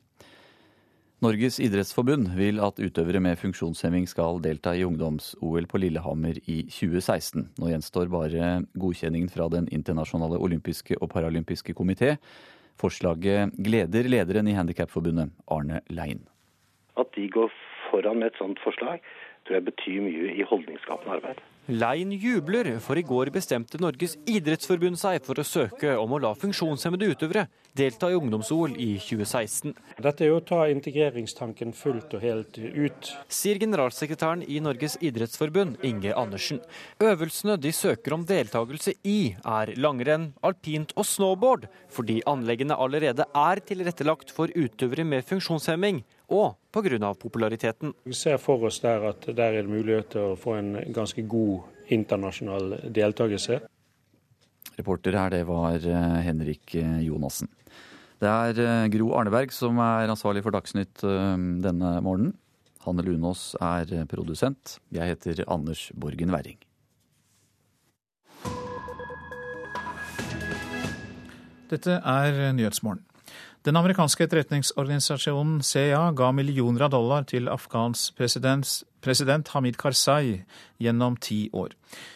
Norges idrettsforbund vil at utøvere med funksjonshemming skal delta i ungdoms-OL på Lillehammer i 2016. Nå gjenstår bare godkjenningen fra Den internasjonale olympiske og paralympiske komité. Forslaget gleder lederen i Handikapforbundet, Arne Lein. At de går foran med et sånt forslag, tror jeg betyr mye i holdningsskapende arbeid. Lein jubler, for i går bestemte Norges idrettsforbund seg for å søke om å la funksjonshemmede utøvere delta i ungdoms-OL i 2016. Dette er jo å ta integreringstanken fullt og helt ut. Sier generalsekretæren i Norges idrettsforbund, Inge Andersen. Øvelsene de søker om deltakelse i, er langrenn, alpint og snowboard, fordi anleggene allerede er tilrettelagt for utøvere med funksjonshemming og pga. populariteten. Vi ser for oss der at der er det mulighet til å få en ganske god internasjonal deltakelse. Reporter her, det var eh, Henrik eh, Jonassen. Det er eh, Gro Arneberg som er ansvarlig for Dagsnytt denne morgenen. Hanne Lunås er produsent. Jeg heter Anders Borgen Werring. Dette er Nyhetsmorgen. Den amerikanske etterretningsorganisasjonen CIA ga millioner av dollar til Afghans president, president Hamid Karzai gjennom ti år.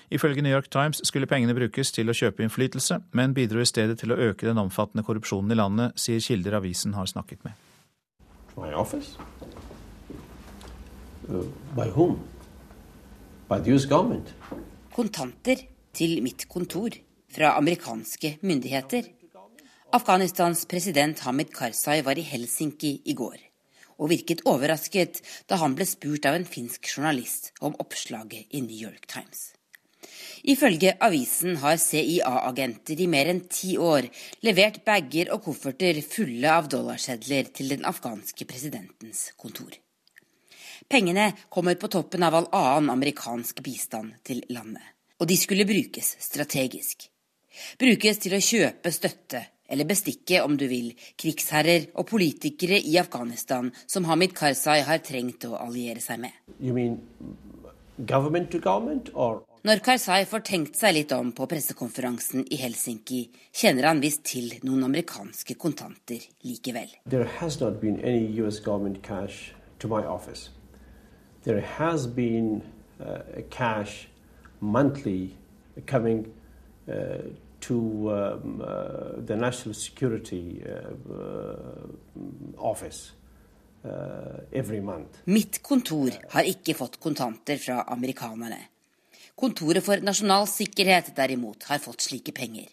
Ifølge New York Times skulle pengene brukes til å kjøpe innflytelse, men bidro i stedet til å øke den omfattende korrupsjonen i landet, sier kilder avisen har snakket med. My office? Uh, by whom? By the US government? Kontanter til mitt kontor fra amerikanske myndigheter Afghanistans president Hamid Karzai var i Helsinki i går, og virket overrasket da han ble spurt av en finsk journalist om oppslaget i New York Times. Ifølge avisen har CIA-agenter i mer enn ti år levert bager og kofferter fulle av dollarsedler til den afghanske presidentens kontor. Pengene kommer på toppen av all annen amerikansk bistand til landet, og de skulle brukes strategisk. Brukes til å kjøpe støtte eller bestikke, om du vil, krigsherrer og politikere i Afghanistan som Hamid Karzai har trengt å alliere seg med. Government government, Når Karzai får tenkt seg litt om på pressekonferansen i Helsinki, kjenner han visst til noen amerikanske kontanter likevel. There has not been any US government cash to my office. There has been uh, cash monthly coming uh, to um, uh, the National Security uh, uh, Office. Mitt kontor har ikke fått kontanter fra amerikanerne. Kontoret for nasjonal sikkerhet derimot har fått slike penger.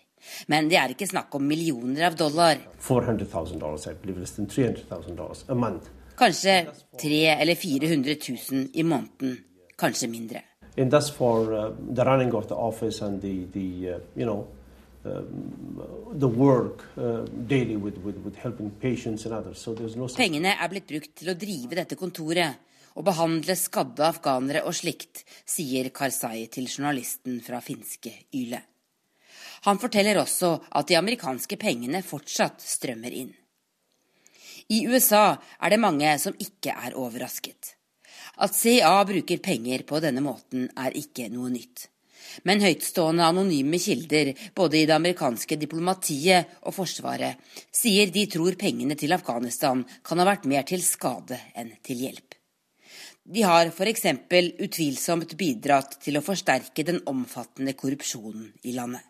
Men det er ikke snakk om millioner av dollar. Kanskje 300 eller 400 000 i måneden. Kanskje mindre. And that's for uh, the running of the office and the, the uh, you know, Um, uh. Pengene er blitt brukt til å drive dette kontoret og behandle skadde afghanere og slikt, sier Karzai til journalisten fra finske Yle. Han forteller også at de amerikanske pengene fortsatt strømmer inn. I USA er det mange som ikke er overrasket. At CA bruker penger på denne måten, er ikke noe nytt. Men høytstående anonyme kilder, både i det amerikanske diplomatiet og Forsvaret, sier de tror pengene til Afghanistan kan ha vært mer til skade enn til hjelp. De har f.eks. utvilsomt bidratt til å forsterke den omfattende korrupsjonen i landet.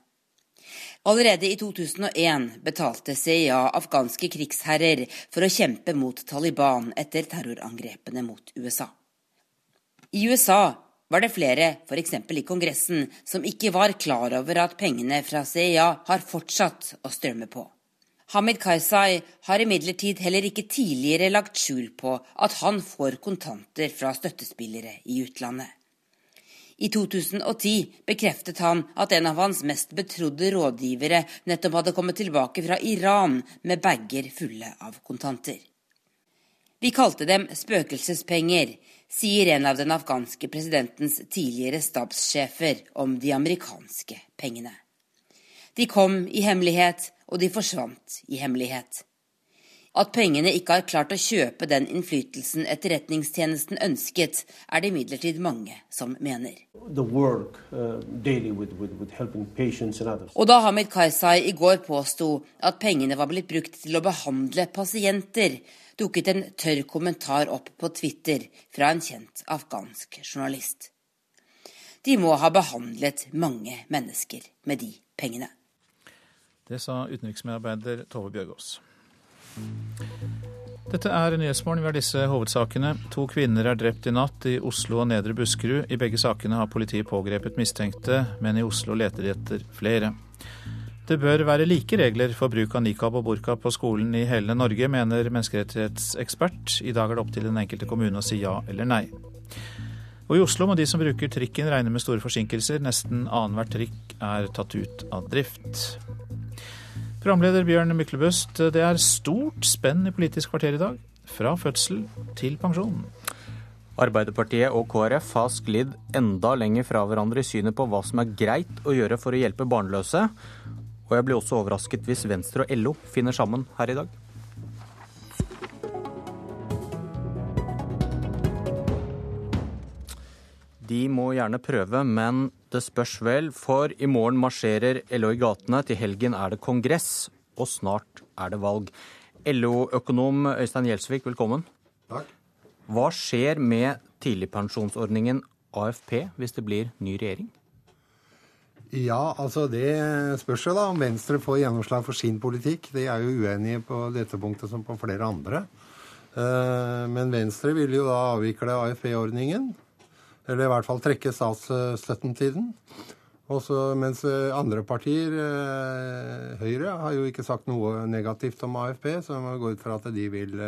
Allerede i 2001 betalte CIA afghanske krigsherrer for å kjempe mot Taliban etter terrorangrepene mot USA. I USA var det flere, f.eks. i Kongressen, som ikke var klar over at pengene fra CIA har fortsatt å strømme på. Hamid Karzai har imidlertid heller ikke tidligere lagt skjul på at han får kontanter fra støttespillere i utlandet. I 2010 bekreftet han at en av hans mest betrodde rådgivere nettopp hadde kommet tilbake fra Iran med bager fulle av kontanter. Vi kalte dem spøkelsespenger, sier en av den afghanske presidentens tidligere stabssjefer om de amerikanske pengene. De kom i hemmelighet, og de forsvant i hemmelighet. At pengene ikke har klart å kjøpe den innflytelsen etterretningstjenesten ønsket, er det imidlertid mange som mener. Work, uh, with, with, with og da Hamid Karzai i går påsto at pengene var blitt brukt til å behandle pasienter, dukket en tørr kommentar opp på Twitter fra en kjent afghansk journalist. De må ha behandlet mange mennesker med de pengene. Det sa utenriksmedarbeider Tove Bjørgaas. Dette er Nyhetsmorgen. Vi har disse hovedsakene. To kvinner er drept i natt i Oslo og Nedre Buskerud. I begge sakene har politiet pågrepet mistenkte, men i Oslo leter de etter flere. Det bør være like regler for bruk av nikab og burka på skolen i hele Norge, mener menneskerettighetsekspert. I dag er det opp til den enkelte kommune å si ja eller nei. Og i Oslo må de som bruker trikken regne med store forsinkelser. Nesten annenhver trikk er tatt ut av drift. Programleder Bjørn Myklebøst, det er stort spenn i Politisk kvarter i dag. Fra fødsel til pensjon. Arbeiderpartiet og KrF har sklidd enda lenger fra hverandre i synet på hva som er greit å gjøre for å hjelpe barnløse. Og jeg blir også overrasket hvis Venstre og LO finner sammen her i dag. De må gjerne prøve, men det spørs vel, for i morgen marsjerer LO i gatene. Til helgen er det kongress, og snart er det valg. LO-økonom Øystein Gjelsvik, velkommen. Takk. Hva skjer med tidligpensjonsordningen AFP hvis det blir ny regjering? Ja, altså det spørs jo da om Venstre får gjennomslag for sin politikk. De er jo uenige på dette punktet som på flere andre. Eh, men Venstre vil jo da avvikle AFP-ordningen. Eller i hvert fall trekke statsstøtten til den. Også, mens eh, andre partier, eh, Høyre, har jo ikke sagt noe negativt om AFP, så man gå ut fra at de vil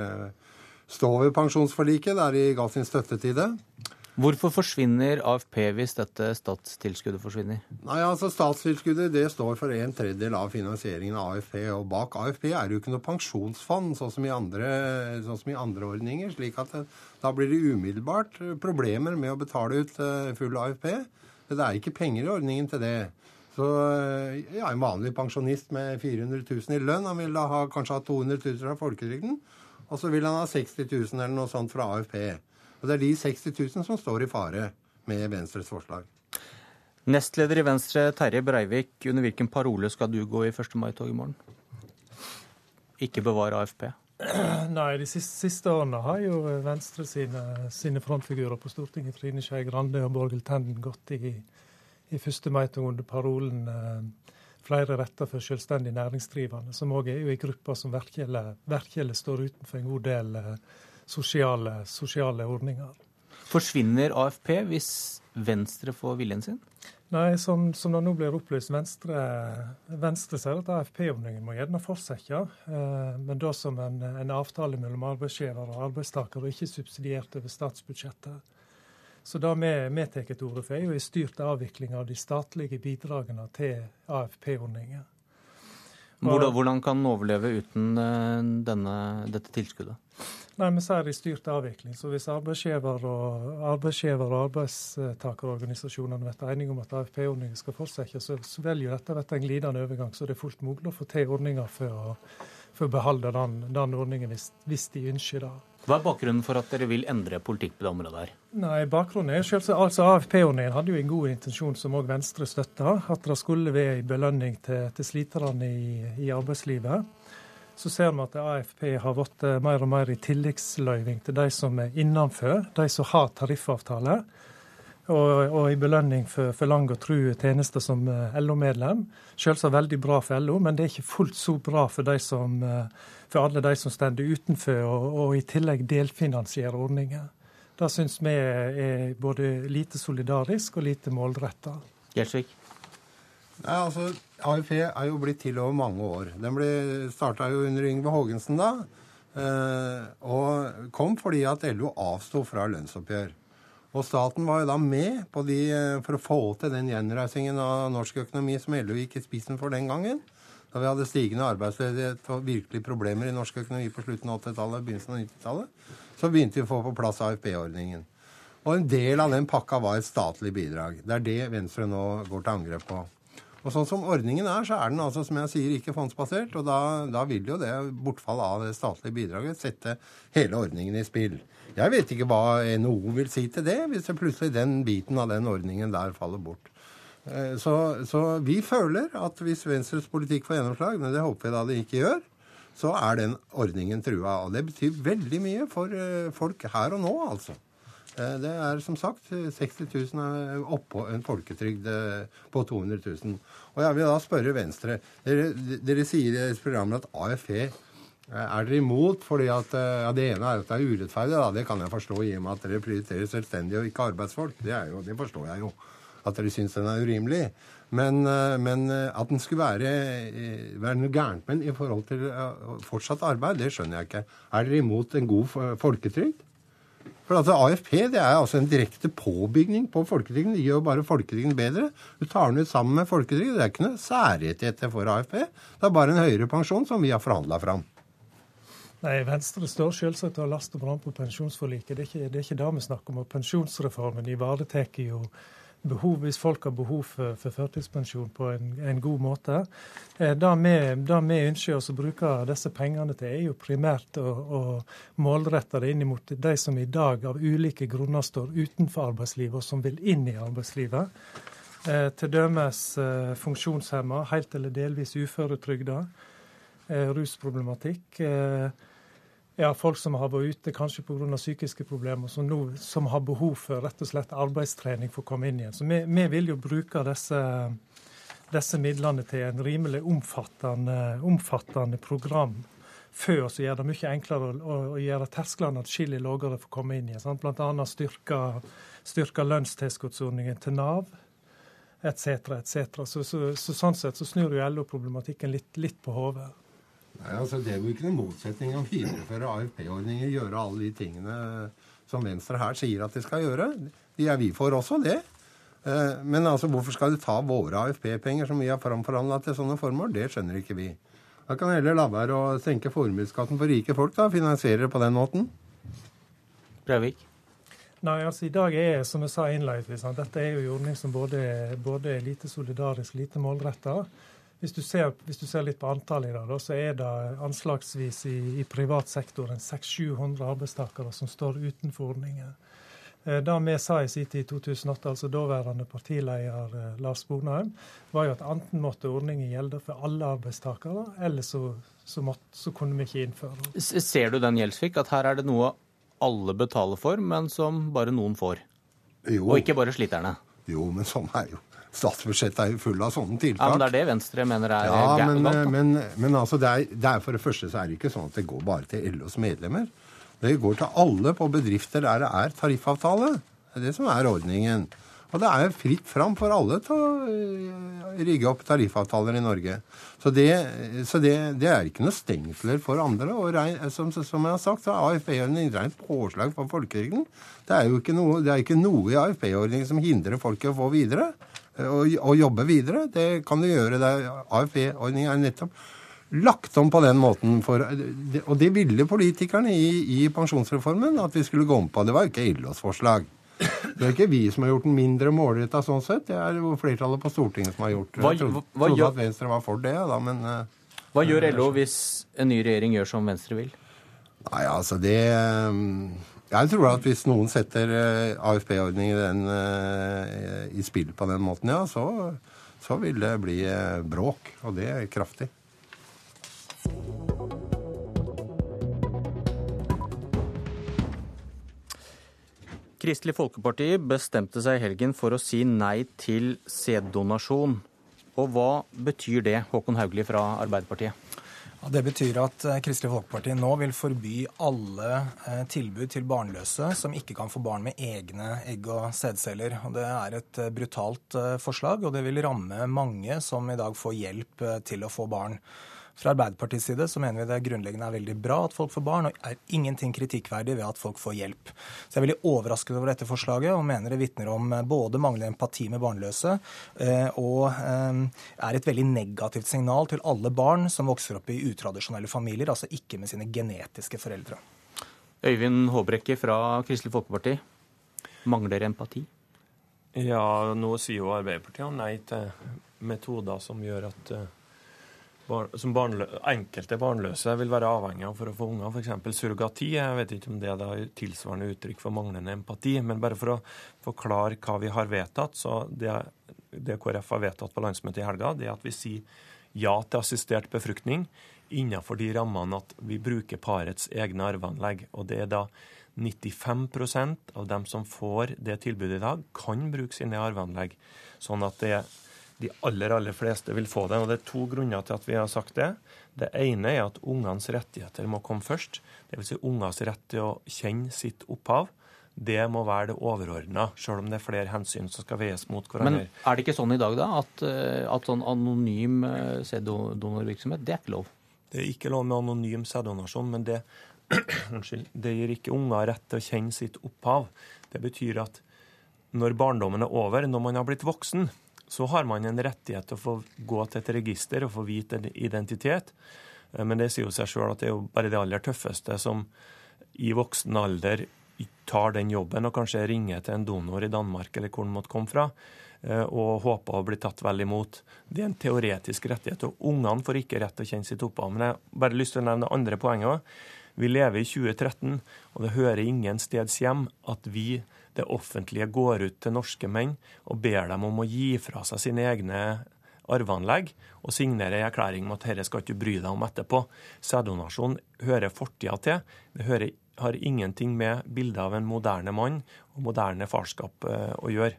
stå ved pensjonsforliket, der de ga sin støtte til det. Hvorfor forsvinner AFP hvis dette statstilskuddet forsvinner? Nei, altså Statstilskuddet det står for en tredjedel av finansieringen av AFP. Og bak AFP er det jo ikke noe pensjonsfond, sånn som sånn som i andre ordninger. slik at det, da blir det umiddelbart problemer med å betale ut full AFP. Det er ikke penger i ordningen til det. Så ja, En vanlig pensjonist med 400 000 i lønn han vil da ha, kanskje ha 200 000 fra folketrygden. Og så vil han ha 60 000 eller noe sånt fra AFP. Og det er de 60 000 som står i fare med Venstres forslag. Nestleder i Venstre, Terje Breivik, under hvilken parole skal du gå i 1. mai-tog i morgen? Ikke bevare AFP? *clears throat* Nei, de siste, siste, årene har jo Venstre sine, sine frontfigurer på Stortinget, Trine Skei Grande og Borghild Tenden, gått i, i 1. mai-tog under parolen eh, flere retter for selvstendig næringsdrivende, som òg er jo i gruppa som virkelig står utenfor en god del eh, sosiale, sosiale ordninger. Forsvinner AFP hvis Venstre får viljen sin? Nei, som, som det nå blir opplyst, Venstre, Venstre sier at AFP-ordningen må gjerne fortsette, eh, men da som en, en, avtale mellom arbeidsgiver og arbeidstaker, og ikke subsidiert over statsbudsjettet. Så det vi, tar til orde for, er jo en styrt avvikling av de statlige bidragene til AFP-ordningen. Hvordan, hvordan kan den overleve uten denne, dette tilskuddet? Nei, Vi sier i styrt avvikling. Så hvis arbeidsgiver og, arbeidsgiver og arbeidstakerorganisasjonene blir enige om at AFP-ordningen skal fortsette, så, så vil jo dette bli en glidende overgang. Så det er fullt mulig å få til ordninger for å, for å beholde den, den ordningen hvis, hvis, de ønsker det. Hva er bakgrunnen for at dere vil endre politikk på det området her? Nei, bakgrunnen er selvsagt, altså AFP-ordningen hadde jo en god intensjon som òg Venstre støtta. At det skulle være en belønning til, til sliterne i, i arbeidslivet så ser vi at AFP har blitt eh, mer og mer i tilleggsløyving til de som er innenfor, de som har tariffavtale. Og, og i belønning for, for lang og tru tjenester som eh, LO-medlem. Selvsagt veldig bra for LO, men det er ikke fullt så bra for, de som, eh, for alle de som står utenfor, og, og, i tillegg delfinansierer ordninger. Det syns vi er både lite solidarisk og lite målretta. Gjelsvik? Nei, altså, AFP er jo blitt til over mange år. Den ble starta jo under Yngve Haagensen da. Eh, og kom fordi at LO avsto fra lønnsoppgjør. Og staten var jo da med på de, for å få til den gjenreisingen av norsk økonomi som LO gikk i spissen for den gangen. Da vi hadde stigende arbeidsledighet og virkelig problemer i norsk økonomi på slutten av 80-tallet og begynnelsen av 90-tallet, så begynte vi å få på plass AFP-ordningen. Og en del av den pakka var et statlig bidrag. Det er det Venstre nå går til angrep på. Og sånn som ordningen er, så er den altså, som jeg sier, ikke fondsbasert. Og da, da vil jo det bortfallet av det statlige bidraget sette hele ordningen i spill. Jeg vet ikke hva NHO vil si til det, hvis det plutselig den biten av den ordningen der faller bort. Eh, så, så vi føler at hvis Venstres politikk får gjennomslag, men det håper vi da det ikke gjør, så er den ordningen trua. Og det betyr veldig mye for eh, folk her og nå, altså. Eh, det er som sagt 60 000 oppå en folketrygd på 200 000. Og jeg vil da spørre Venstre. Dere, dere sier i programmet at AFP Er dere imot fordi at ja, Det ene er at det er urettferdig. da, Det kan jeg forstå i og med at dere prioriterer selvstendige og ikke arbeidsfolk. Det, jo, det forstår jeg jo. At dere syns den er urimelig. Men, men at den skulle være, være noe gærent med den i forhold til fortsatt arbeid, det skjønner jeg ikke. Er dere imot en god folketrygd? For altså AFP det er altså en direkte påbygning på folketrygden. Det gjør bare folketrygden bedre. Du tar den ut sammen med folketrygden. Det er ikke noe særrettigheter for AFP. Det er bare en høyere pensjon som vi har forhandla fram. Nei, Venstre står selvsagt og laster brann på pensjonsforliket. Det er, ikke, det er ikke det vi snakker om. Og pensjonsreformen ivaretar jo behov, hvis folk har behov for, for førtidspensjon på en, en, god måte. Eh, det, vi, ønsker oss å bruke disse pengene til, er jo primært å, å målrette det inn mot de som i dag av ulike grunner står utenfor arbeidslivet, og som vil inn i arbeidslivet. Eh, dømes eh, funksjonshemma, helt eller delvis uføretrygda, eh, rusproblematikk. Eh, ja, folk som har vært ute kanskje pga. psykiske problemer, som, nå, som har behov for rett og slett arbeidstrening for å komme inn igjen. Så vi, vi vil jo bruke disse, disse, midlene til en rimelig omfattende, omfattende program før så gjør det mye enklere å, å, gjøre tersklene atskillig lavere for å komme inn igjen. Bl.a. styrke, styrke lønnstilskuddsordningen til Nav etc. etc. Så, så, så, sånn sett så snur jo LO-problematikken litt, litt på hodet. Nei, altså Det er jo ikke noen motsetning å videreføre AFP-ordninger, gjøre alle de tingene som Venstre her sier at de skal gjøre. De er vi for også, det. Eh, men altså, hvorfor skal de ta våre AFP-penger som vi har framforhandla til sånne formål? Det skjønner ikke vi. Da kan vi heller la være å senke formuesskatten for rike folk, da. Finansiere det på den måten. Breivik? Nei, altså I dag er som jeg sa innledningsvis, dette er jo en ordning som både, både er lite solidarisk, lite målretta. Hvis du, ser, hvis du ser litt på antallet i dag, så er det anslagsvis i, i privat sektor 600-700 arbeidstakere som står utenfor ordningen. Eh, det vi sa i sin tid i 2008, altså daværende partileder eh, Lars Bonheim, var jo at enten måtte ordningen gjelde for alle arbeidstakere, eller så, så, måtte, så kunne vi ikke innføre den. Ser du den, Gjelsvik, at her er det noe alle betaler for, men som bare noen får? Jo. Og ikke bare sliterne? Jo, men sånn er jo Statsbudsjettet er jo full av sånne tiltak. Ja, Men det er det Venstre mener er ja, men, galt? Men, men altså, det er, det er, for det første så er det ikke sånn at det går bare til LOs medlemmer. Det går til alle på bedrifter der det er tariffavtale. Det er det som er ordningen. Og det er fritt fram for alle til å eh, rigge opp tariffavtaler i Norge. Så det, så det, det er ikke noe stengsler for andre. Og rein, som, som, jeg har sagt, så er AFP-ordningen rent påslag for folketrygden. Det er jo ikke noe, det er ikke noe i AFP-ordningen som hindrer folk i å få videre og, jobbe videre. Det kan du gjøre. AFP-ordningen er nettopp lagt om på den måten. For, og det ville politikerne i, i, pensjonsreformen at vi skulle gå om på. Det var jo ikke LOs forslag. Det er ikke vi som har gjort den mindre målretta sånn sett. Det er jo flertallet på Stortinget som har gjort det. Jeg trodde, trodde at Venstre var for det, da, men uh, Hva gjør LO hvis en ny regjering gjør som Venstre vil? Nei, altså det um, jeg tror at hvis noen setter eh, AFP-ordningen uh, i spill på den måten, ja, så, så vil det bli uh, bråk. Og det er kraftig. Kristelig Folkeparti bestemte seg i helgen for å si nei til sæddonasjon. Og hva betyr det, Håkon Haugli fra Arbeiderpartiet? Det betyr at eh, Kristelig Folkeparti nå vil forby alle eh, tilbud til barnløse som ikke kan få barn med egne egg- og sædceller. Det er et eh, brutalt forslag, og det vil ramme mange som i dag får hjelp til å få barn. Fra Arbeiderpartiets side så mener vi det grunnleggende er veldig bra at folk får barn, og er ingenting kritikkverdig ved at folk får hjelp. Så jeg er veldig overrasket over dette forslaget, og mener det vitner om eh, både manglende empati med barnløse eh, og eh, er et veldig negativt signal til alle barn som vokser opp i utradisjonelle familier, altså ikke med sine genetiske foreldre. Øyvind Håbrekke fra Kristelig Folkeparti. Mangler empati? Ja, nå sier jo Arbeiderpartiet nei til metoder som gjør at som barnlø enkelte barnløse vil være avhengig av for å få unger, f.eks. surrogati. Jeg vet ikke om det er tilsvarende uttrykk for manglende empati. Men bare for å forklare hva vi har vedtatt, så det, det KrF har vedtatt på landsmøtet i helga, det er at vi sier ja til assistert befruktning innenfor de rammene at vi bruker parets egne arveanlegg. Og det er da 95% av dem som får det tilbudet i dag, kan bruke sine arveanlegg. Sånn at det de aller, aller fleste vil få det. Og Det er to grunner til at vi har sagt det. Det ene er at ungenes rettigheter må komme først. Dvs. Si ungers rett til å kjenne sitt opphav. Det må være det overordna, selv om det er flere hensyn som skal veies mot hverandre. Men er det ikke sånn i dag, da, at, eh, at sånn anonym eh, sæddonorvirksomhet, det er ikke lov? Det er ikke lov med anonym sæddonasjon, men det, *clears throat* det gir ikke unger rett til å kjenne sitt opphav. Det betyr at når barndommen er over, når man har blitt voksen, så har man en rettighet til å få gå til et register og få vite en identitet. Eh, men det sier jo seg sjøl at det er jo bare det aller tøffeste som i voksen alder tar den jobben og kanskje ringer til en donor i Danmark eller hvor den måtte komme fra, eh, og håper å bli tatt vel imot. Det er en teoretisk rettighet. og Ungene får ikke rett til å kjenne sitt opphav. Men jeg har bare lyst til å nevne det andre poenget òg. Vi lever i 2013, og det hører ingen steds hjem at vi det offentlige går ut til norske menn og ber dem om å gi fra seg sine egne arveanlegg og signere en erklæring om at dette skal ikke bry deg om etterpå. Sæddonasjon hører fortida til. Det hører, har ingenting med bildet av en moderne mann og moderne farskap eh, å gjøre.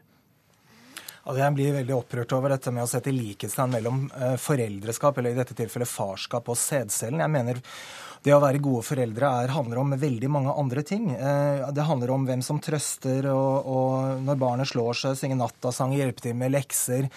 Altså jeg blir veldig opprørt over dette med å sette likhetstegn mellom eh, foreldreskap, eller i dette tilfellet farskap, og sædcellen. Jeg mener det å være gode foreldre er, handler om veldig mange andre ting. Eh, det handler om hvem som trøster, og, og når barnet slår seg, synge nattasang, hjelpe til med lekser,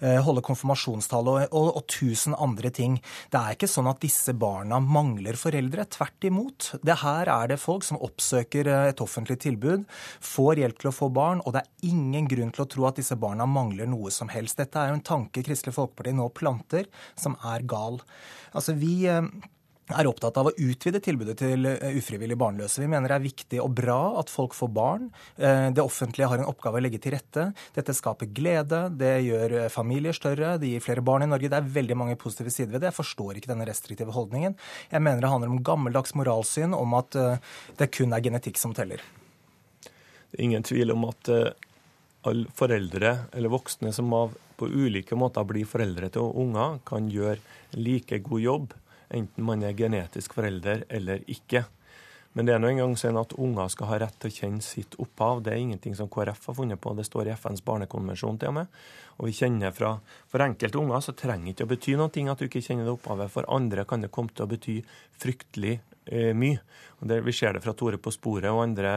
eh, holde konfirmasjonstall og, og, og, tusen andre ting. Det er ikke sånn at disse barna mangler foreldre. Tvert imot. Det her er det folk som oppsøker eh, et offentlig tilbud, får hjelp til å få barn, og det er ingen grunn til å tro at disse barna mangler noe som helst. Dette er jo en tanke Kristelig Folkeparti nå planter, som er gal. Altså, vi er opptatt av å utvide tilbudet til eh, ufrivillig barnløse. Vi mener det er viktig og bra at folk får barn. Eh, det offentlige har en oppgave å legge til rette. Dette skaper glede, det gjør eh, familier større, det gir flere barn i Norge. Det er veldig mange positive sider ved det. Jeg forstår ikke denne restriktive holdningen. Jeg mener det handler om gammeldags moralsyn om at det kun er genetikk som teller. Det er ingen tvil om at alle foreldre eller voksne som på ulike måter blir foreldre til unger, kan gjøre like god jobb enten man er genetisk forelder eller ikke. Men det er nå engang sånn at unger skal ha rett til å kjenne sitt opphav. Det er ingenting som KrF har funnet på, det står i FNs barnekonvensjon til og med. Og vi kjenner fra, For enkelte unger så trenger det ikke å bety noe at du ikke kjenner det opphavet. For andre kan det komme til å bety fryktelig eh, mye. Det, Vi ser det fra Tore på sporet og andre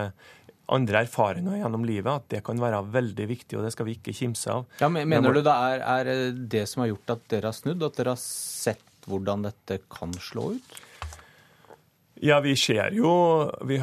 andre erfaringer gjennom livet, at det kan være veldig viktig, og det skal vi ikke kimse av. Ja, men Mener du det er, er det som har gjort at dere har snudd, at dere har sett hvordan dette kan slå ut? Ja, vi ser, jo, vi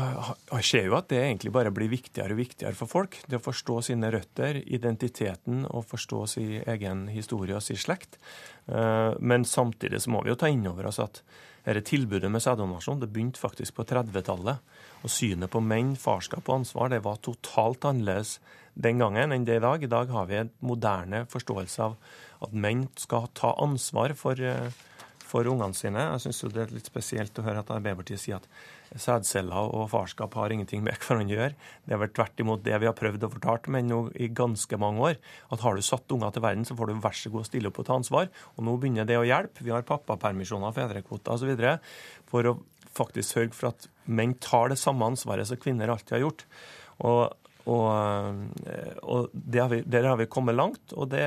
ser jo at det egentlig bare blir viktigere og viktigere for folk. Det å forstå sine røtter, identiteten og forstå sin egen historie og sin slekt. Eh, men samtidig så må vi jo ta inn over oss at dette tilbudet med sæddonasjon det begynte faktisk på 30-tallet. Og synet på menn, farskap og ansvar det var totalt annerledes den gangen enn det i dag. I dag har vi en moderne forståelse av at menn skal ta ansvar for uh, for ungene sine. Jeg syns det er litt spesielt å høre at Arbeiderpartiet sier at sædceller og farskap har ingenting med hverandre å gjøre. Det er vel tvert imot det vi har prøvd å fortalt menn nå i ganske mange år. At har du satt unger til verden, så får du vær så god stille opp og ta ansvar. Og nå begynner det å hjelpe. Vi har pappapermisjoner, fedrekvoter osv. for å faktisk sørge for at menn tar det samme ansvaret som kvinner alltid har gjort. Og og, eh, og Der har vi kommet langt, og det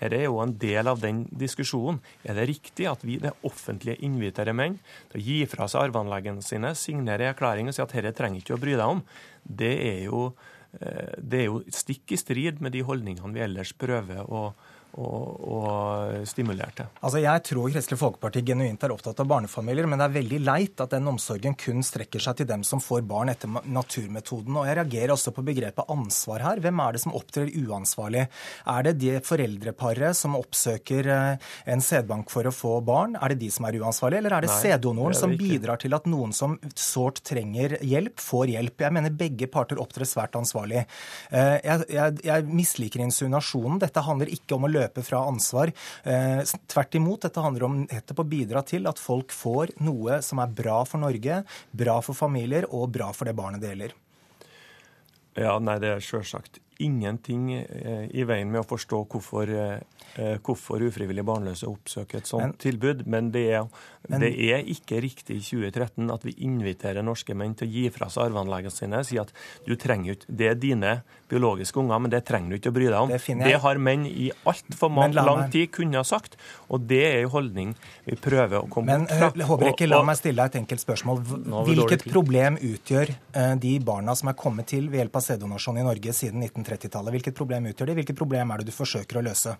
her er jo en del av den diskusjonen. Er det riktig at vi det offentlige inviterer menn til å gi fra seg arveanleggene sine, signere erklæring og si at dette trenger ikke å bry deg om? Det er jo, eh, det er jo stikk i strid med de holdningene vi ellers prøver å og, og stimulerte. Altså, Jeg tror Kristelig Folkeparti genuint er opptatt av barnefamilier, men det er veldig leit at den omsorgen kun strekker seg til dem som får barn etter naturmetoden. Og Jeg reagerer også på begrepet ansvar her. Hvem er det som opptrer uansvarlig? Er det de foreldreparet som oppsøker eh, en sædbank for å få barn? Er det de som er uansvarlige, eller er det sæddonoren som bidrar til at noen som sårt trenger hjelp, får hjelp? Jeg mener begge parter opptrer svært ansvarlig. Eh, jeg, jeg, jeg misliker insinuasjonen. Dette handler ikke om å løpe løpe fra ansvar. Eh, tvert imot, dette handler om nettopp å bidra til at folk får noe som er bra for Norge, bra for familier og bra for det barnet det gjelder. Ja, nei, Det er selvsagt ingenting i veien med å forstå hvorfor, hvorfor ufrivillig barnløse oppsøker et sånt men, tilbud, men det, er, men det er, ikke riktig i 2013 at vi inviterer norske menn til å gi fra seg arveanleggene sine og si at du trenger ut, det er dine biologiske unger, men det trenger du ikke å bry deg om. Det, det har menn i altfor lang tid kunne ha sagt, og det er en holdning vi prøver å komme men, bort fra. Håbrekke, la meg stille deg et enkelt spørsmål. Hvilket problem utgjør de barna som er kommet til ved hjelp av sæddonasjon i Norge siden 1930-tallet? Hvilket problem utgjør de? Hvilket problem er det du forsøker å løse?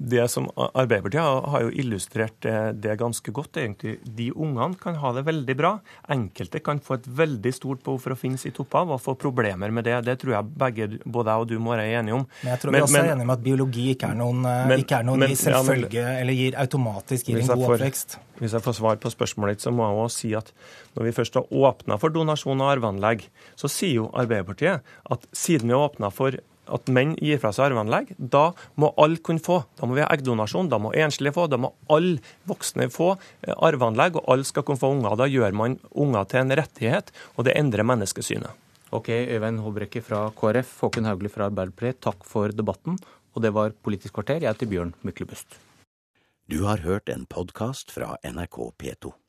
Det som Arbeiderpartiet har jo illustrert det ganske godt, egentlig. De ungene kan ha det veldig bra. Enkelte kan få et veldig stort behov for å finne sitt opphav og få problemer med det. Det tror jeg begge, både jeg og du må være enige om. Men jeg tror vi også men, er enige om at biologi ikke er noen, eh, men, ikke er noen men, selvfølge, ja, eller gir automatisk gir en god får, oppvekst. Hvis jeg får svar på spørsmålet ditt, så må jeg også si at når vi først har åpna for donasjon av arveanlegg, så sier jo Arbeiderpartiet at siden vi har åpna for at menn gir fra seg arveanlegg, da må alle kunne få. Da må vi ha eggdonasjon, da må enslige få, da må alle voksne få eh, arveanlegg, og alle skal kunne få unger. Da gjør man unger til en rettighet, og det endrer menneskesynet. Ok, Øyvind Håbrekke fra KrF, Håkon Haugli fra Arbeiderpartiet, takk for debatten. Og det var Politisk kvarter. Jeg heter Bjørn Myklebust. Du har hørt en podkast fra NRK P2.